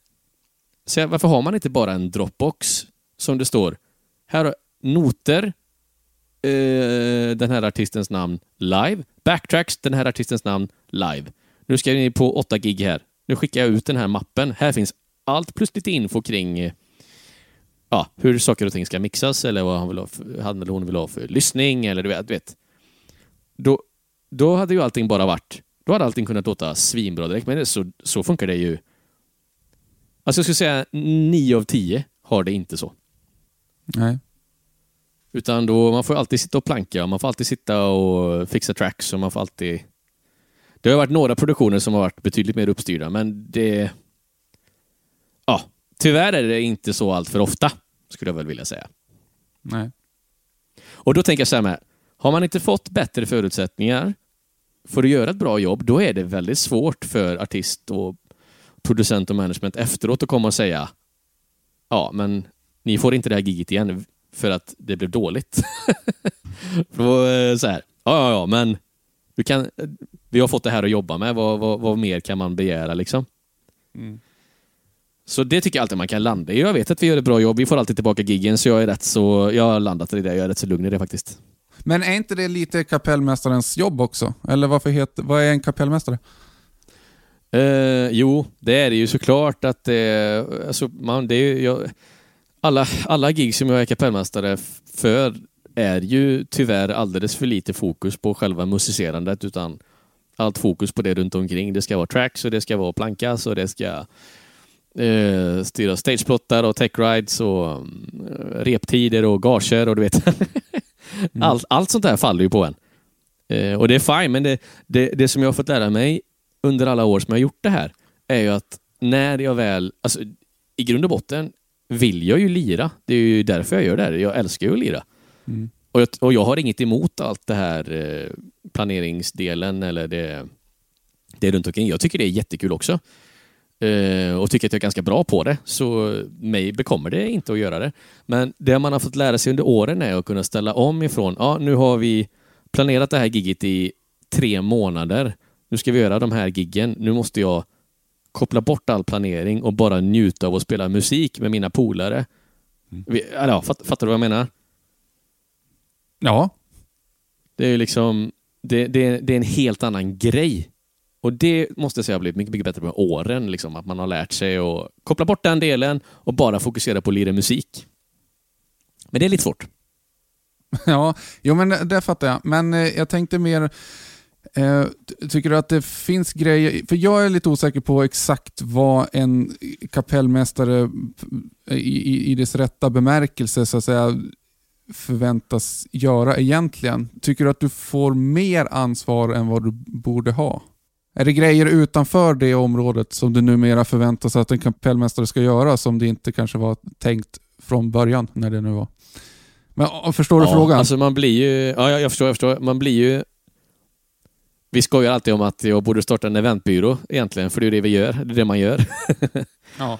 så varför har man inte bara en Dropbox som det står här har noter, eh, den här artistens namn live, backtracks, den här artistens namn live. Nu ska ni på åtta gig här. Nu skickar jag ut den här mappen. Här finns allt plus lite info kring ja, hur saker och ting ska mixas eller vad han, vill ha för, han eller hon vill ha för lyssning eller du vet. Du vet. Då, då hade ju allting bara varit, då hade allting kunnat låta svinbra direkt. Men så, så funkar det ju Alltså jag skulle säga 9 av 10 har det inte så. Nej. Utan då, man får alltid sitta och planka, man får alltid sitta och fixa tracks och man får alltid... Det har varit några produktioner som har varit betydligt mer uppstyrda, men det... Ja, tyvärr är det inte så allt för ofta, skulle jag väl vilja säga. Nej. Och då tänker jag så här med, Har man inte fått bättre förutsättningar för att göra ett bra jobb, då är det väldigt svårt för artist och producent och management efteråt att komma och säga ja, men ni får inte det här giget igen för att det blev dåligt. [LAUGHS] eh, så här, ja, ja, ja, men du kan, vi har fått det här att jobba med. Vad, vad, vad mer kan man begära liksom? Mm. Så det tycker jag alltid man kan landa i. Jag vet att vi gör ett bra jobb. Vi får alltid tillbaka giggen, så jag är rätt så... Jag har landat i det. Jag är rätt så lugn i det faktiskt. Men är inte det lite kapellmästarens jobb också? Eller varför heter, vad är en kapellmästare? Eh, jo, det är det ju såklart att det... Alltså, man, det är, jag, alla, alla gig som jag är kapellmästare för är ju tyvärr alldeles för lite fokus på själva musicerandet utan allt fokus på det runt omkring. Det ska vara tracks och det ska vara plankas och det ska eh, styra stageplottar och tech rides och eh, reptider och gager och du vet. [LAUGHS] mm. allt, allt sånt där faller ju på en. Eh, och det är fine, men det, det, det som jag har fått lära mig under alla år som jag har gjort det här är ju att när jag väl, alltså i grund och botten vill jag ju lira. Det är ju därför jag gör det här. Jag älskar ju att lira. Mm. Och, jag, och jag har inget emot allt det här eh, planeringsdelen eller det, det runt omkring. Jag tycker det är jättekul också. Eh, och tycker att jag är ganska bra på det. Så mig bekommer det inte att göra det. Men det man har fått lära sig under åren är att kunna ställa om ifrån, ja nu har vi planerat det här gigget i tre månader. Nu ska vi göra de här giggen. Nu måste jag koppla bort all planering och bara njuta av att spela musik med mina polare. Mm. Ja, fattar du vad jag menar? Ja. Det är liksom, det, det, det är en helt annan grej. Och det måste jag säga har blivit mycket, mycket bättre med åren. Liksom, att man har lärt sig att koppla bort den delen och bara fokusera på att lira musik. Men det är lite svårt. [LAUGHS] Ja, jo men det fattar jag. Men eh, jag tänkte mer, eh, tycker du att det finns grejer, för jag är lite osäker på exakt vad en kapellmästare i, i, i dess rätta bemärkelse så att säga förväntas göra egentligen? Tycker du att du får mer ansvar än vad du borde ha? Är det grejer utanför det området som du numera förväntas att en kapellmästare ska göra som det inte kanske var tänkt från början när det nu var? Men förstår du ja, frågan? Alltså man blir ju, ja jag förstår, jag förstår. Man blir ju vi skojar alltid om att jag borde starta en eventbyrå egentligen, för det är det vi gör. Det är det man gör. [LAUGHS] ja.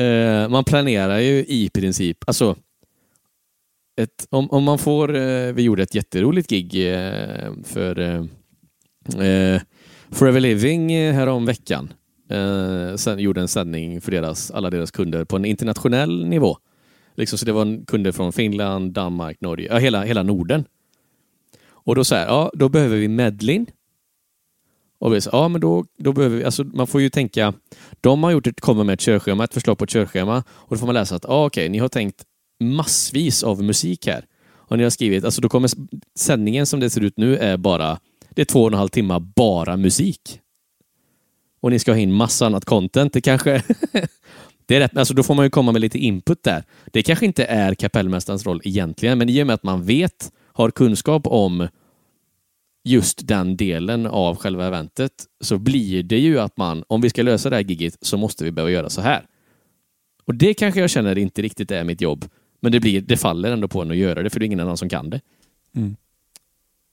Eh, man planerar ju i princip, alltså ett, om, om man får, eh, vi gjorde ett jätteroligt gig eh, för eh, eh Forever Living eh, härom veckan. Eh, sen gjorde en sändning för deras, alla deras kunder på en internationell nivå. Liksom, så det var kunder från Finland, Danmark, Norge, ja, hela, hela Norden. Och då så här, ja, då behöver vi medlin. Och vi sa, ja men då, då behöver vi, alltså man får ju tänka, de har gjort ett, kommer med ett körschema, ett förslag på ett körschema och då får man läsa att, ja okej, ni har tänkt massvis av musik här. Och ni har skrivit, alltså då kommer sändningen som det ser ut nu är bara, det är två och en halv timme bara musik. Och ni ska ha in massa annat content. Det kanske... [LAUGHS] det är rätt, alltså då får man ju komma med lite input där. Det kanske inte är kapellmästarens roll egentligen, men i och med att man vet, har kunskap om just den delen av själva eventet så blir det ju att man, om vi ska lösa det här giget så måste vi behöva göra så här. Och det kanske jag känner inte riktigt är mitt jobb. Men det, blir, det faller ändå på en att göra det, för det är ingen annan som kan det. Mm.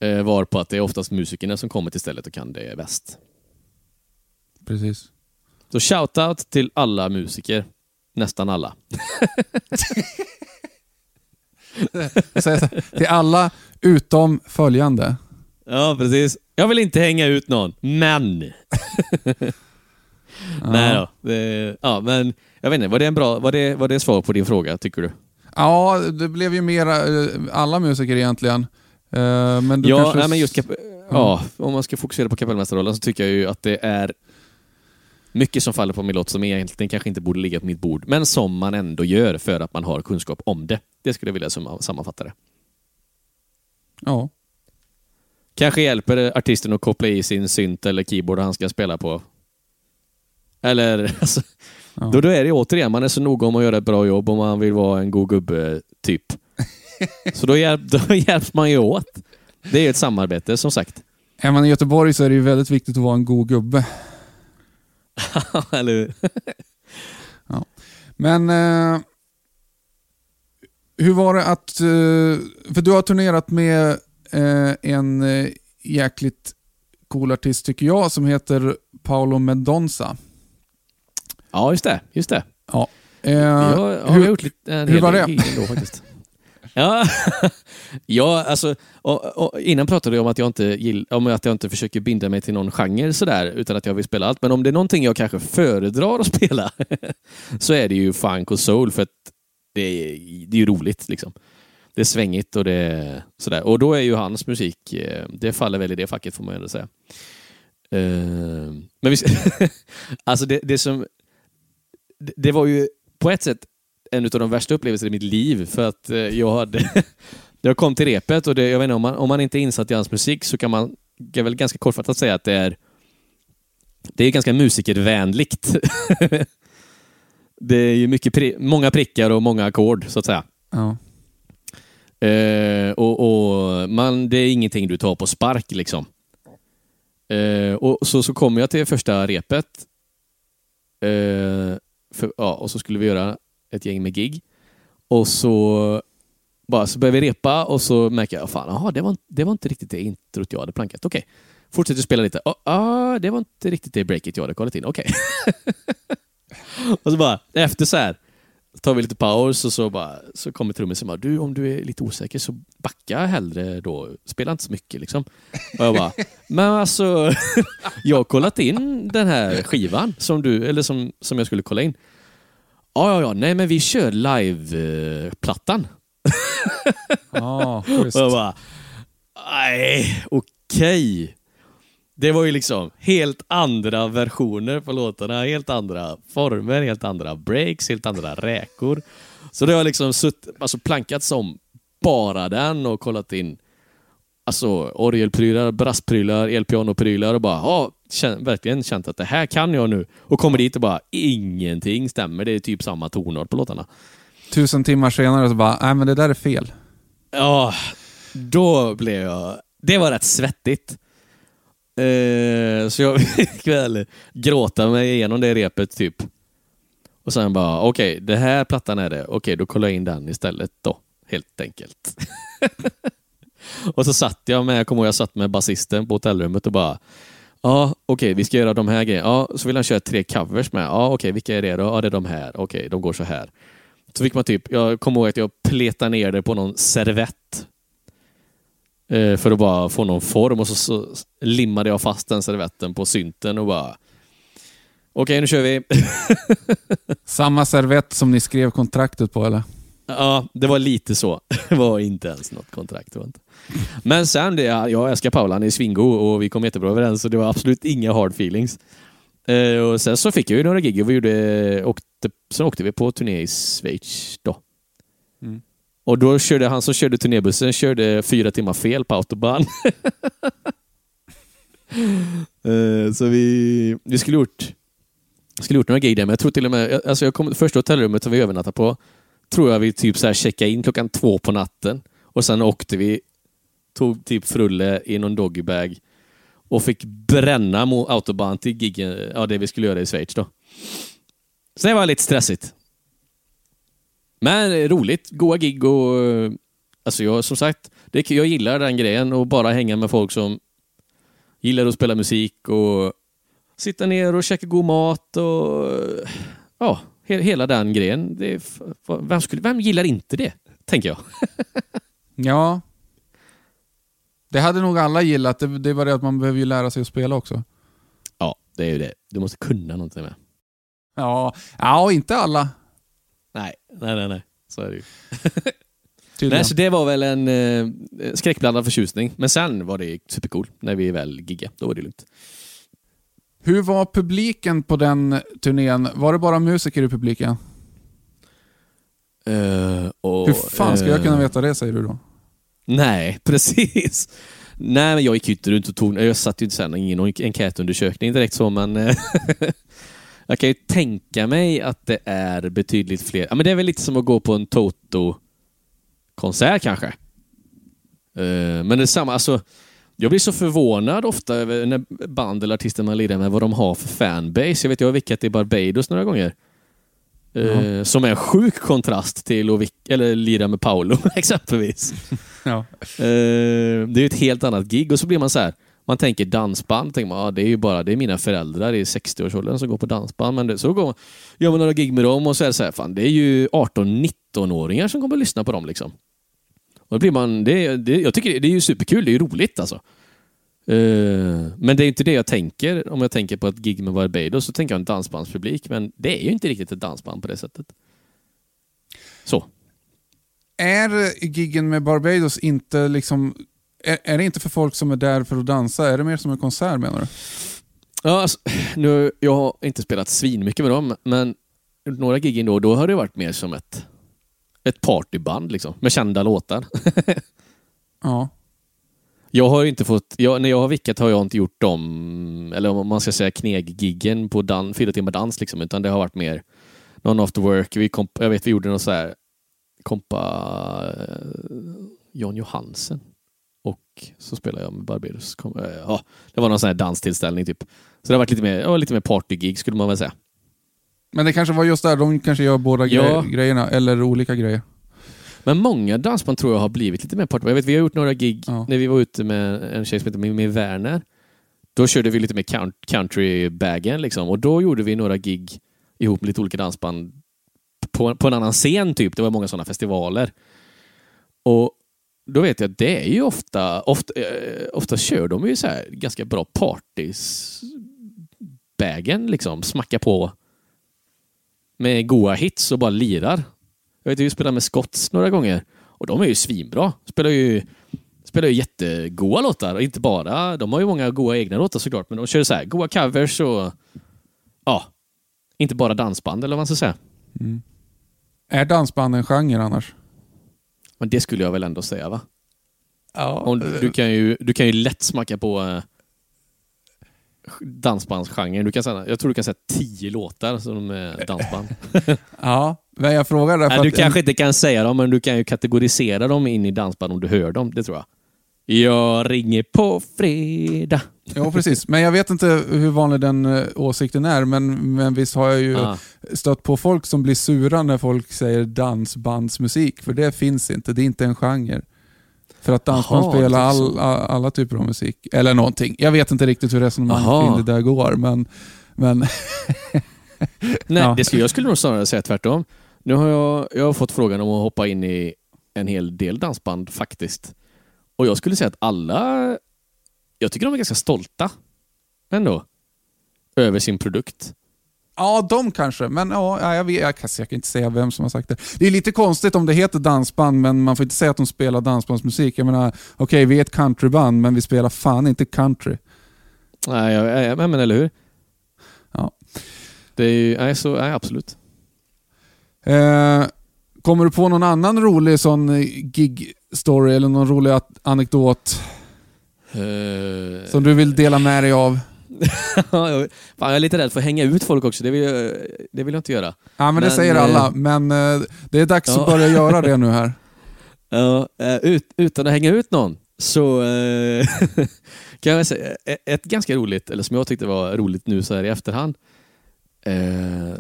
Eh, var på att det är oftast musikerna som kommer till stället och kan det bäst. Precis. Så shout-out till alla musiker. Nästan alla. [LAUGHS] till alla utom följande. Ja, precis. Jag vill inte hänga ut någon, men... [LAUGHS] Nej då. Det, ja, men jag vet inte, var det, en bra, var, det, var det svar på din fråga, tycker du? Ja, det blev ju mera eh, alla musiker egentligen. Eh, men du ja, kanske... nej, men just kap- ja, om man ska fokusera på kapellmästarrollen så tycker jag ju att det är mycket som faller på min lott som egentligen kanske inte borde ligga på mitt bord, men som man ändå gör för att man har kunskap om det. Det skulle jag vilja sammanfatta det. Ja. Kanske hjälper artisten att koppla i sin synt eller keyboard han ska spela på. Eller, [LAUGHS] alltså, ja. då, då är det återigen, man är så noga om att göra ett bra jobb och man vill vara en god gubbe, typ. [LAUGHS] så då, hjälp, då [LAUGHS] hjälps man ju åt. Det är ett samarbete, som sagt. Är man i Göteborg så är det ju väldigt viktigt att vara en god gubbe. [LAUGHS] Eller hur? ja. Men eh, hur var det att... Eh, för du har turnerat med eh, en eh, jäkligt cool artist tycker jag som heter Paolo Mendonça. Ja, just det. Just det. Ja. Eh, jag har hur- gjort lite, en hur var det? ändå faktiskt. Ja, [LAUGHS] ja alltså, och, och innan pratade jag om att jag, inte gill, om att jag inte försöker binda mig till någon genre sådär, utan att jag vill spela allt. Men om det är någonting jag kanske föredrar att [LAUGHS] spela, så är det ju funk och soul, för att det är, det är ju roligt. Liksom. Det är svängigt och det är sådär. Och då är ju hans musik, eh, det faller väl i det facket får man ju ändå säga. Eh, Men vi, [LAUGHS] alltså det, det som... det- var ju på ett sätt en av de värsta upplevelserna i mitt liv för att eh, jag hade... [LAUGHS] Jag kom till repet och det, jag vet inte, om man, om man inte är insatt i hans musik så kan man kan väl ganska kortfattat säga att det är det är ganska musikervänligt. [LAUGHS] det är ju mycket pri, många prickar och många ackord så att säga. ja. Eh, och, och man, det är ingenting du tar på spark liksom. Eh, och så, så kommer jag till första repet. Eh, för, ja, och så skulle vi göra ett gäng med gig. Och så, bara, så började vi repa och så märker jag, ah, fan, aha, det, var, det var inte riktigt det introt jag hade plankat. Okej, fortsätter spela lite. Oh, ah, det var inte riktigt det breaket jag hade kollat in. Okej. [LAUGHS] och så bara, efter så här, tar vi lite paus och så, bara, så kommer trummisen och bara, du om du är lite osäker så backa hellre då. Spela inte så mycket liksom. Och jag bara, men alltså, [LAUGHS] jag har kollat in den här skivan som du, eller som, som jag skulle kolla in. Ja, ja, ja, nej men vi kör live-plattan. [LAUGHS] Schysst. [LAUGHS] Och jag bara, nej, okej. Det var ju liksom helt andra versioner på låtarna, helt andra former, helt andra breaks, helt andra räkor. Så det har liksom sutt, alltså plankat som bara den och kollat in alltså orgelprylar, brassprylar, elpianoprylar och bara ja, kän, verkligen känt att det här kan jag nu. Och kommer dit och bara ingenting stämmer. Det är typ samma tonart på låtarna. Tusen timmar senare så bara, nej men det där är fel. Ja, då blev jag... Det var rätt svettigt. Eh, så jag [LAUGHS] fick väl gråta mig igenom det repet typ. Och sen bara, okej, det här plattan är det. Okej, då kollar jag in den istället då. Helt enkelt. [LAUGHS] och så satt jag med, jag kommer ihåg jag satt med basisten på hotellrummet och bara Ja, okej, vi ska göra de här grejerna. Ja, så vill han köra tre covers med. Ja, okej, vilka är det då? Ja, det är de här. Okej, de går så här. Så fick man typ, jag kommer ihåg att jag pletade ner det på någon servett. Eh, för att bara få någon form och så, så limmade jag fast den servetten på synten och bara Okej, nu kör vi. [LAUGHS] Samma servett som ni skrev kontraktet på eller? Ja, det var lite så. [LAUGHS] Det var inte ens något kontrakt. Inte. Men sen, det, jag älskar Paula, han är svingo och vi kom jättebra överens och det var absolut inga hard feelings. Eh, och sen så fick jag ju några gig och vi gjorde, åkte, sen åkte vi på turné i Schweiz då. Mm. Och då körde han som körde turnébussen körde fyra timmar fel på autobahn. [LAUGHS] Eh, så vi, vi skulle gjort skulle gjort några gig där, men jag tror till och med, alltså jag kom, första hotellrummet som vi övernattade på, tror jag vi typ så här checkade in klockan två på natten. Och sen åkte vi, tog typ frulle i någon doggybag och fick bränna mot autobahn till giggen, ja det vi skulle göra i Schweiz då. Så det var lite stressigt. Men roligt, goa gig och alltså jag som sagt, det, jag gillar den grejen och bara hänga med folk som gillar att spela musik och sitta ner och käka god mat och ja, hela den grejen. Det vem, skulle, vem gillar inte det? Tänker jag. [LAUGHS] Ja. Det hade nog alla gillat. Det, det var det att man behöver ju lära sig att spela också. Ja, det är ju det. Du måste kunna någonting med. Ja, ja inte alla. Nej, nej, nej. nej. Så är det ju. [LAUGHS] Nej, så det var väl en eh, skräckblandad förtjusning. Men sen var det supercool när vi väl giggade. Då var det lugnt. Hur var publiken på den turnén? Var det bara musiker i publiken? Eh, och, Hur fan ska jag eh, kunna veta det säger du då? Nej, [LAUGHS] precis. Nej, men jag gick ju inte runt och tog... Jag satt ju inte sen ingen enkätundersökning direkt så, men... eh, [LAUGHS] jag kan ju tänka mig att det är betydligt fler. Ja, men det är väl lite som att gå på en Toto-konsert kanske. Eh, Men det är samma, alltså... Jag blir så förvånad ofta över när band eller artister man lirar med vad de har för fanbase. Jag vet, jag har vickat i Barbados några gånger. Eh, som är en sjuk kontrast till att eller lira med Paolo [LAUGHS] exempelvis. Ja. Eh, det är ett helt annat gig och så blir man så här. Man tänker dansband, tänker man, ah, det är ju bara det är mina föräldrar i 60-årsåldern som går på dansband. Men det, så går gör man några gig med dem och så är det så här, fan det är ju 18-19-åringar som kommer att lyssna på dem. Liksom. Och då blir man, det, det, jag tycker det, det är ju superkul, det är ju roligt alltså. Eh, men det är inte det jag tänker om jag tänker på ett gig med Barbados, så tänker jag en dansbandspublik. Men det är ju inte riktigt ett dansband på det sättet. Så. Är giggen med Barbados inte liksom... Är, är det inte för folk som är där för att dansa? Är det mer som en konsert menar du? Ja, alltså, nu, jag har inte spelat svin mycket med dem, men några gig då, då har det varit mer som ett, ett partyband liksom, med kända låtar. [LAUGHS] Ja. Jag har inte fått, jag, när jag har vickat har jag inte gjort dem, eller om man ska säga kneggiggen på dan, fyra timmar dans, liksom, utan det har varit mer någon after work. Vi komp, jag vet vi gjorde något så här, kompa eh, John Johansen och så spelade jag med Barbados. Eh, ja, det var någon sån här danstillställning typ. Så det har varit lite mer, ja, lite mer partygig skulle man väl säga. Men det kanske var just där, de kanske gör båda Ja. gre- grejerna, eller olika grejer. Men många dansband tror jag har blivit lite mer party. Jag vet, vi har gjort några gig Ja. när vi var ute med en tjej som heter Mimmi Werner. Då körde vi lite mer count- countrybagen liksom. Och då gjorde vi några gig ihop med lite olika dansband på, på en annan scen typ. Det var många sådana festivaler. Och då vet jag att det är ju ofta, ofta, eh, ofta kör de ju så här ganska bra partys bagen liksom. Smacka på med goa hits och bara lirar. Jag vet, vi spelade med Scotts några gånger och de är ju svinbra. Spelar ju, spelar ju jättegoa låtar. Och Inte bara, de har ju många goa egna låtar såklart, men de kör så här goa covers och ja, inte bara dansband eller vad man ska säga. Är dansband en genre annars? Men det skulle jag väl ändå säga va? Ja. Om, du, kan ju, du kan ju lätt smacka på eh, dansbandsgenren. Du kan säga, jag tror du kan säga tio låtar som är dansband. [LAUGHS] ja, men jag frågar därför Nej, du att... kanske inte kan säga dem, men du kan ju kategorisera dem in i dansband om du hör dem. Det tror jag. Jag ringer på fredag. Ja, precis. Men jag vet inte hur vanlig den eh, åsikten är, men, men visst har jag ju Ah. stött på folk som blir sura när folk säger dansbandsmusik, för det finns inte. Det är inte en genre. För att dansband spelar all, alla typer av musik. Eller någonting. Jag vet inte riktigt hur resonemanget Aha. kring det där går, men... men [LAUGHS] Nej, Ja. det skulle, jag skulle nog snarare säga tvärtom. Nu har jag, jag har fått frågan om att hoppa in i en hel del dansband faktiskt. Och jag skulle säga att alla, jag tycker de är ganska stolta ändå. Över sin produkt. Ja, de kanske. Men ja, ja, jag, vet, jag, kan, jag kan inte säga vem som har sagt det. Det är lite konstigt om det heter dansband, men man får inte säga att de spelar dansbandsmusik. Jag menar, okej, vi är ett countryband, men vi spelar fan inte country. Nej, jag, jag, men eller hur? Ja. Det är ju, nej, så, nej, absolut. Eh, kommer du på någon annan rolig sån eh, gig-story eller någon rolig anekdot Eh, som du vill dela med dig av? [LAUGHS] Fan, jag är lite rädd för att hänga ut folk också. Det vill jag, det vill jag inte göra. Ja, men, det Men, säger eh, alla, men eh, det är dags ja. att börja göra det nu här. [LAUGHS] Ja, eh, ut, utan att hänga ut någon så [LAUGHS] kan jag säga eh, ett ganska roligt, eller som jag tyckte var roligt nu så här i efterhand.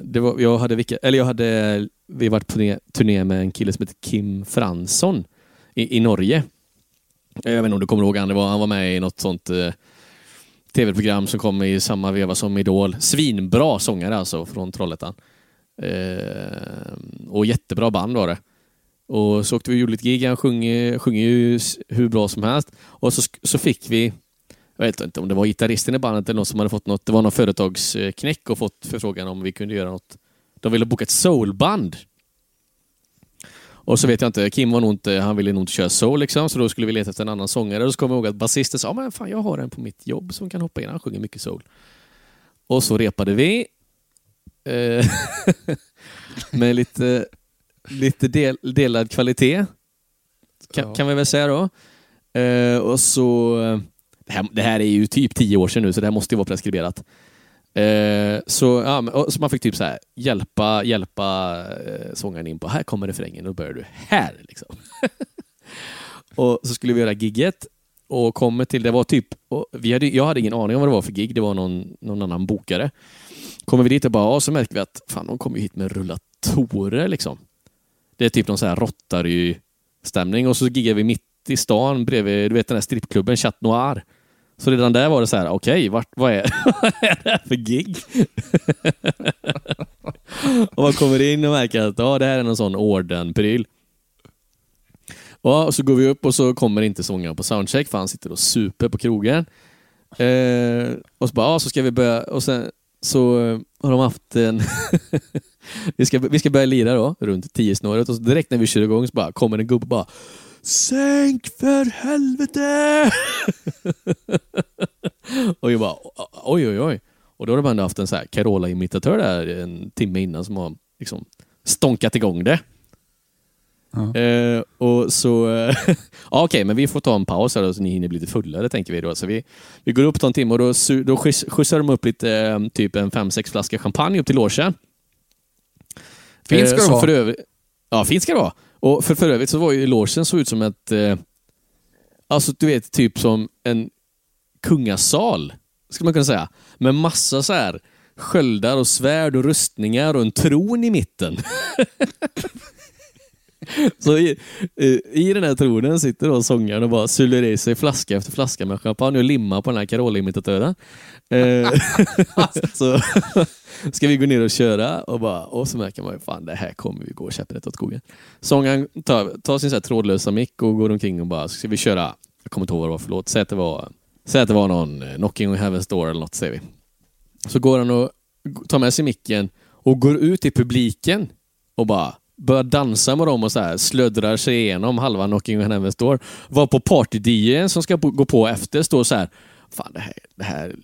Det var, jag hade, vilka, eller jag hade, vi varit på turné, turné med en kille som heter Kim Fransson i, i Norge. Jag vet inte om du kommer ihåg han, det var, han var med i något sånt tv-program som kom i samma veva som Idol. Svinbra sångare alltså från Trollhättan. Eh, och jättebra band var det. Och så åkte vi och gjorde lite gig. Han sjunger, sjunger ju hur bra som helst. Och så, så fick vi, jag vet inte om det var gitarristen i bandet eller någon som hade fått något, det var någon företagsknäck och fått förfrågan om vi kunde göra något. De ville boka ett soulband. Och så vet jag inte, Kim var nog inte, han ville nog inte köra soul liksom, så då skulle vi leta efter en annan sångare. Och så kommer jag ihåg att basisten sa, men fan jag har en på mitt jobb som kan hoppa in, han sjunger mycket soul. Och så repade vi. Eh, [LAUGHS] med lite, lite del, delad kvalitet. Kan, Ja. kan vi väl säga då. Eh, och så, det här, det här är ju typ tio år sedan nu, så det här måste ju vara preskriberat. Eh, så, ja, men- så man fick typ så här, hjälpa, hjälpa eh, sångaren in på, här kommer refrängen, och då börjar du här. Liksom. [LAUGHS] och så skulle vi göra gigget. och kommer till, det var typ, och vi hade, jag hade ingen aning om vad det var för gig, det var någon, någon annan bokare. Kommer vi dit och bara, ja, så märker vi att fan, de kommer hit med rullatorer liksom. Det är typ någon så här Rotary-stämning och så giggar vi mitt i stan bredvid, du vet den här strippklubben Chat Noir. Så redan där var det så här, okej, okay, vad, är, [LAUGHS] vad är det här för gig? [LAUGHS] och man kommer in och märker att ah, det här är någon sån ordenpryl. Och så går vi upp och så kommer inte sångaren på soundcheck för han sitter och super på krogen. Eh, och så bara, ja, så ska vi börja, och sen så har de haft en... [LAUGHS] vi, ska, vi ska börja lira då, runt tio snåret och så direkt när vi kör igång så bara kommer en gubbe och bara Sänk för helvete! [LAUGHS] och jag bara oj, oj, oj. Och då har de ändå haft en så här Carola-imitatör där en timme innan som har liksom stånkat igång det. Ja. Eh, och så, eh, [LAUGHS] ja, okej, okay, men vi får ta en paus här då, så ni hinner bli lite fullare, tänker vi då. Så vi, vi går upp ta en timme och då, då skjutsar de upp lite, eh, typ en fem, sex flaskor champagne upp till logen. Fint ska det vara. För ja, fint ska det vara. Och för, för övrigt så var ju logen så ut som ett, eh, alltså du vet, typ som en kungasal, skulle man kunna säga. Med massa så här sköldar och svärd och rustningar och en tron i mitten. [LAUGHS] Så i, eh, i den här tronen sitter då sångaren och bara suller i sig flaska efter flaska med champagne och limmar på den här Carola-imitatören. Eh, [LAUGHS] [LAUGHS] så [LAUGHS] ska vi gå ner och köra och, bara, och så märker man ju fan det här kommer vi gå käpprätt åt skogen. Sångaren tar, tar sin så här trådlösa mick och går omkring och bara, ska vi köra, jag kommer inte ihåg vad det var för låt, säg att det var, säg att det var någon eh, Knocking on Heaven's Door eller något säger vi. Så går han och tar med sig micken och går ut i publiken och bara börjar dansa med dem och så här, slöddrar sig igenom halva Knocking on Heaven's Door. Var på party som ska gå på efter står så här, fan det här, det här,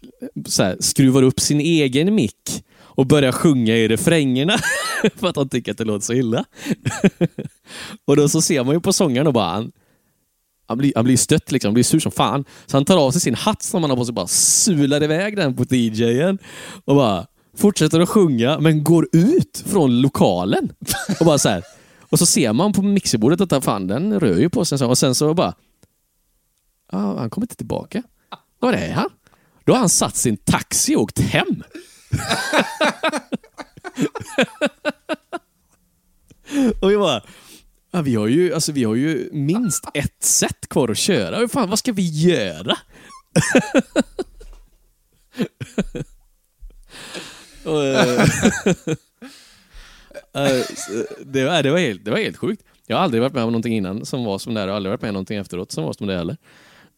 så här skruvar upp sin egen mick och börjar sjunga i refrängerna [LAUGHS] för att han tycker att det låter så illa. [LAUGHS] och då så ser man ju på sångaren och bara, han, han blir, han blir stött liksom, han blir sur som fan. Så han tar av sig sin hatt som han har på sig och bara sular iväg den på DJen och bara fortsätter att sjunga, men går ut från lokalen. [LAUGHS] Och bara så här. Och så ser man på mixerbordet att fan, den rör ju på sig. Och sen så bara... ah, han kommer inte tillbaka. Var är han? Då har han satt sin taxi och åkt hem. [LAUGHS] och vi bara... Ja, vi, har ju, alltså, vi har ju minst ett set kvar att köra. Fan, vad ska vi göra? [LAUGHS] Och, eh, [LAUGHS] eh, det, var, det, var helt, det var helt sjukt. Jag har aldrig varit med om någonting innan som var som det här och aldrig varit med om någonting efteråt som var som det heller.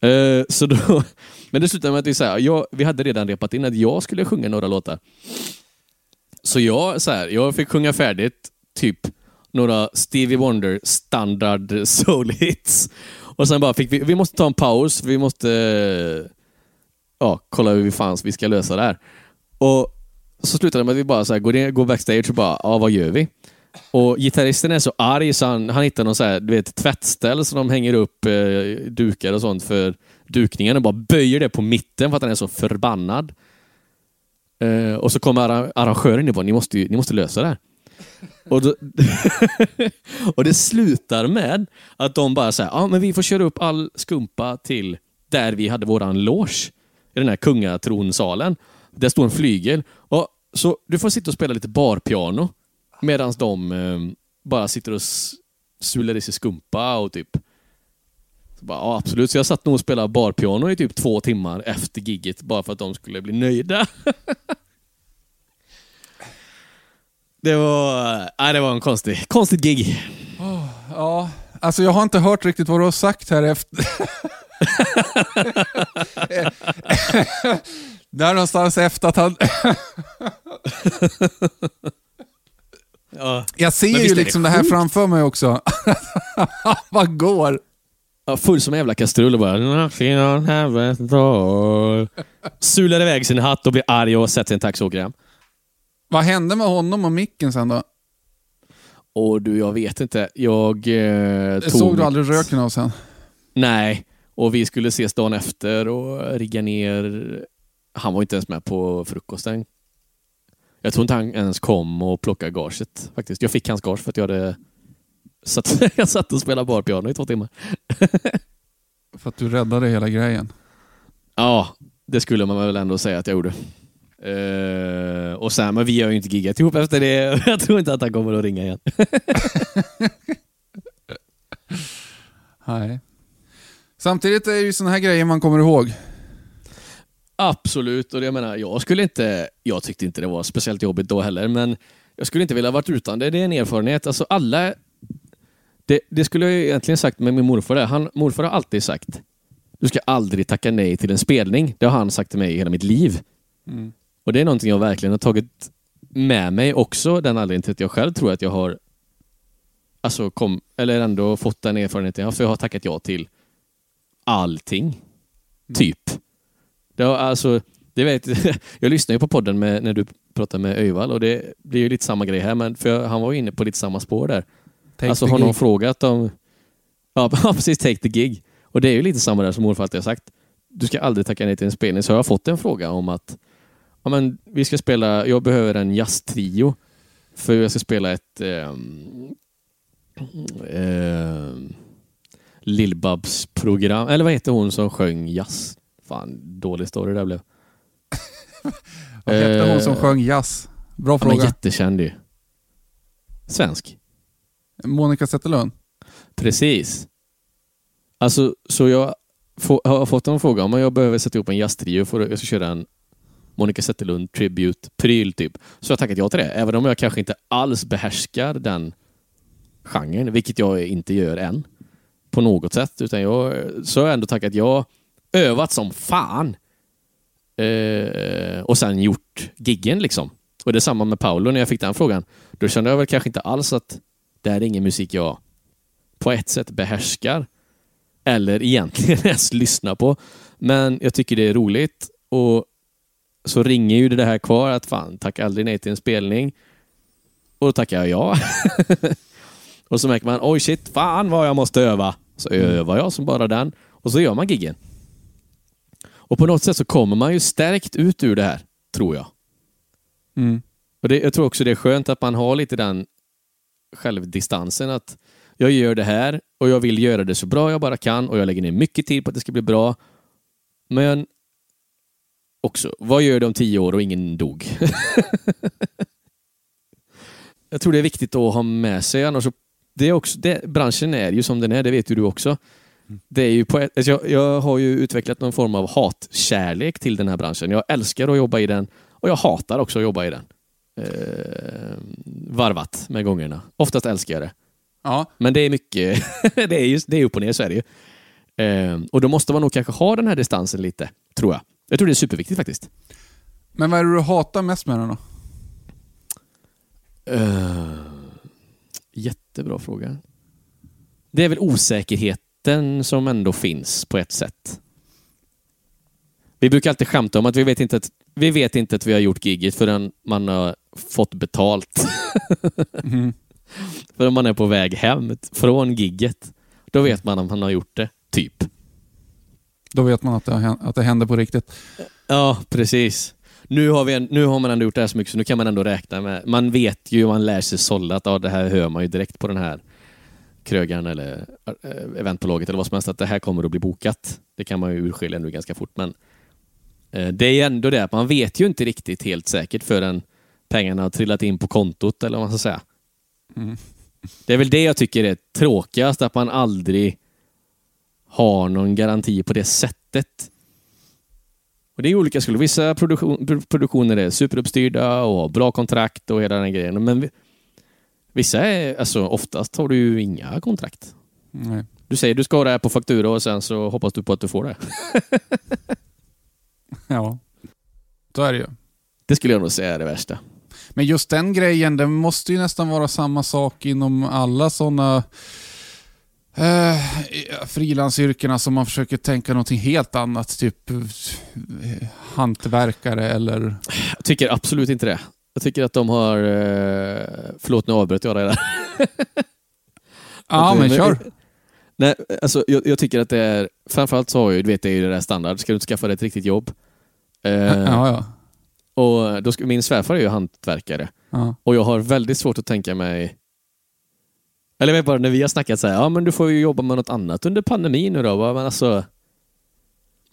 Uh, så då, [LAUGHS] men det slutade med att vi, så här, jag, vi hade redan repat in att jag skulle sjunga några låtar. Så jag, så här, jag fick sjunga färdigt typ några Stevie Wonder standard soul hits. Och sen bara fick vi, vi måste ta en paus, vi måste eh, ja, kolla hur vi fanns vi ska lösa det här. Och så slutade det med att vi bara så här, går, ner, går backstage och bara, ja vad gör vi? Och gitarristen är så arg så han, han hittar någon så här, du vet, tvättställ som de hänger upp eh, dukar och sånt för dukningen och bara böjer det på mitten för att han är så förbannad. Eh, och så kommer arrangören och bara, ni måste, ni måste lösa det här. Och, då, [LAUGHS] och det slutar med att de bara säger, ja men vi får köra upp all skumpa till där vi hade våran loge. I den här kungatronsalen. Där står en flygel. Och, så du får sitta och spela lite barpiano medan de eh, bara sitter och sular i sig skumpa och typ så bara, ja, absolut, så jag satt nog och spelade barpiano i typ två timmar efter gigget bara för att de skulle bli nöjda. [LAUGHS] det var, nej, det var en konstig, konstigt gig. Oh, ja, alltså jag har inte hört riktigt vad du har sagt här efter. [LAUGHS] Där någonstans efter att han... [LAUGHS] ja. Jag ser ju liksom det, det här framför mig också. [LAUGHS] Vad går? Ja, full som en jävla kastrull och bara... Sular iväg sin hatt och blir arg och sätter sig i en taxi och åker hem. Vad hände med honom och micken sen då? Och du, jag vet inte. Jag eh, tog... Såg du aldrig röken av sen? Nej, och vi skulle ses dagen efter och rigga ner han var inte ens med på frukosten. Jag tror inte han ens kom och plockade gaget faktiskt. Jag fick hans gage för att jag hade satt, [LAUGHS] jag satt och spelade barpiano i två timmar. För att du räddade hela grejen. Ja, det skulle man väl ändå säga att jag gjorde. Eh, och sen, men vi har ju inte giggat ihop efter det. [LAUGHS] Jag tror inte att han kommer att ringa igen. [LAUGHS] Nej. Samtidigt är det ju såna här grejer man kommer ihåg. Absolut, och jag menar, jag skulle inte, jag tyckte inte det var speciellt jobbigt då heller, men jag skulle inte vilja varit utan det. Det är en erfarenhet. Alltså alla, det, det skulle jag egentligen sagt med min morfar. Där. Han, morfar har alltid sagt, du ska aldrig tacka nej till en spelning. Det har han sagt till mig hela mitt liv. Mm. Och det är någonting jag verkligen har tagit med mig också, den anledningen till att jag själv tror att jag har alltså kom, eller ändå fått den erfarenheten. För jag har tackat ja till allting. Typ. Det har, alltså, det vet, [LAUGHS] jag lyssnar ju på podden med, när du pratar med Öjvall och det blir ju lite samma grej här, men för han var ju inne på lite samma spår där. Take alltså har någon gig. frågat om... [LAUGHS] Ja, precis. Take the gig. Och det är ju lite samma där som morfar alltid har sagt. Du ska aldrig tacka nej till en spelning. Så har jag fått en fråga om att ja, men vi ska spela, jag behöver en jazztrio. För jag ska spela ett um, um, Lill-Babs program. Eller vad heter hon som sjöng jazz? Fan, dålig story det blev. [LAUGHS] Vad hette hon som Eh, sjöng jazz? Bra Ja, men fråga. jättekänd ju. Svensk. Monica Zetterlund? Precis. Alltså, så jag få, har fått en fråga om jag behöver sätta ihop en jazztrio för att jag ska köra en Monica Zetterlund tribute-pryl typ. Så jag tackat ja till det, även om jag kanske inte alls behärskar den genren, vilket jag inte gör än. På något sätt. Utan jag, så har jag ändå tackat ja. Övat som fan. Eh, och sen gjort giggen liksom. Och det är samma med Paolo när jag fick den frågan. Då kände jag väl kanske inte alls att det här är ingen musik jag på ett sätt behärskar. Eller egentligen [LAUGHS] ens lyssnar på. Men jag tycker det är roligt. Och så ringer ju det här kvar att fan, tacka aldrig nej till en spelning. Och då tackar jag ja. [LAUGHS] och så märker man, oj shit, fan vad jag måste öva. Så övar jag som bara den. Och så gör man giggen. Och på något sätt så kommer man ju stärkt ut ur det här, tror jag. Mm. Och det, jag tror också det är skönt att man har lite den självdistansen att jag gör det här och jag vill göra det så bra jag bara kan och jag lägger ner mycket tid på att det ska bli bra. Men också, vad gör det om tio år och ingen dog? [LAUGHS] jag tror det är viktigt att ha med sig, annars så, det är också, det, branschen är ju som den är, det vet ju du också. Det är ju på ett, alltså jag, jag har ju utvecklat någon form av hatkärlek till den här branschen. Jag älskar att jobba i den och jag hatar också att jobba i den. Eh, varvat med gångerna. Oftast älskar jag det. Ja, Men det är mycket, [LAUGHS] det är ju det är upp och ner så är det ju. Eh, och då måste man nog kanske ha den här distansen lite, tror jag. Jag tror det är superviktigt faktiskt. men vad är det du hatar mest med den då? Eh, jättebra fråga. Det är väl osäkerheten som ändå finns på ett sätt. Vi brukar alltid skämta om att vi vet inte att vi, vet inte att vi har gjort giget förrän man har fått betalt. Mhm. För om man är på väg hem från gigget, då vet man om man har gjort det, typ. Då vet man att det, att det händer på riktigt. Ja, precis. Nu har, vi nu har man ändå gjort det här så mycket så nu kan man ändå räkna med... Man vet ju, man lär sig sålla att ja, det här hör man ju direkt på den här krögaren eller äh, eventbolaget eller vad som helst att det här kommer att bli bokat. Det kan man ju urskilja nu ganska fort men eh, det är ändå det att man vet ju inte riktigt helt säkert förrän pengarna har trillat in på kontot eller vad man ska säga. Mm. Det är väl det jag tycker är tråkigast, att man aldrig har någon garanti på det sättet. Och Det är olika skolor. Vissa produktion, pro- produktioner är superuppstyrda och har bra kontrakt och hela den grejen. Men vissa är, alltså oftast har du ju inga kontrakt. Nej. Du säger du ska ha det här på faktura och sen så hoppas du på att du får det. [LAUGHS] Ja, så är det ju. Det skulle jag nog säga är det värsta. Men just den grejen, det måste ju nästan vara samma sak inom alla sådana eh, frilansyrkena som man försöker tänka någonting helt annat. Typ eh, hantverkare eller... Jag tycker absolut inte det. Jag tycker att de har... Eh, förlåt, nu avbröt jag dig där. [LAUGHS] Ja, men kör. Nej, alltså, jag, jag tycker att det är... Framförallt så har ju, du vet, det är ju det där standard. Ska du inte skaffa dig ett riktigt jobb? Eh, Ja, ja. och då min svärfar är ju hantverkare. ja. Och jag har väldigt svårt att tänka mig Eller jag vet bara när vi har snackat så här, ja men du får ju jobba med något annat under pandemin nu då. Men alltså,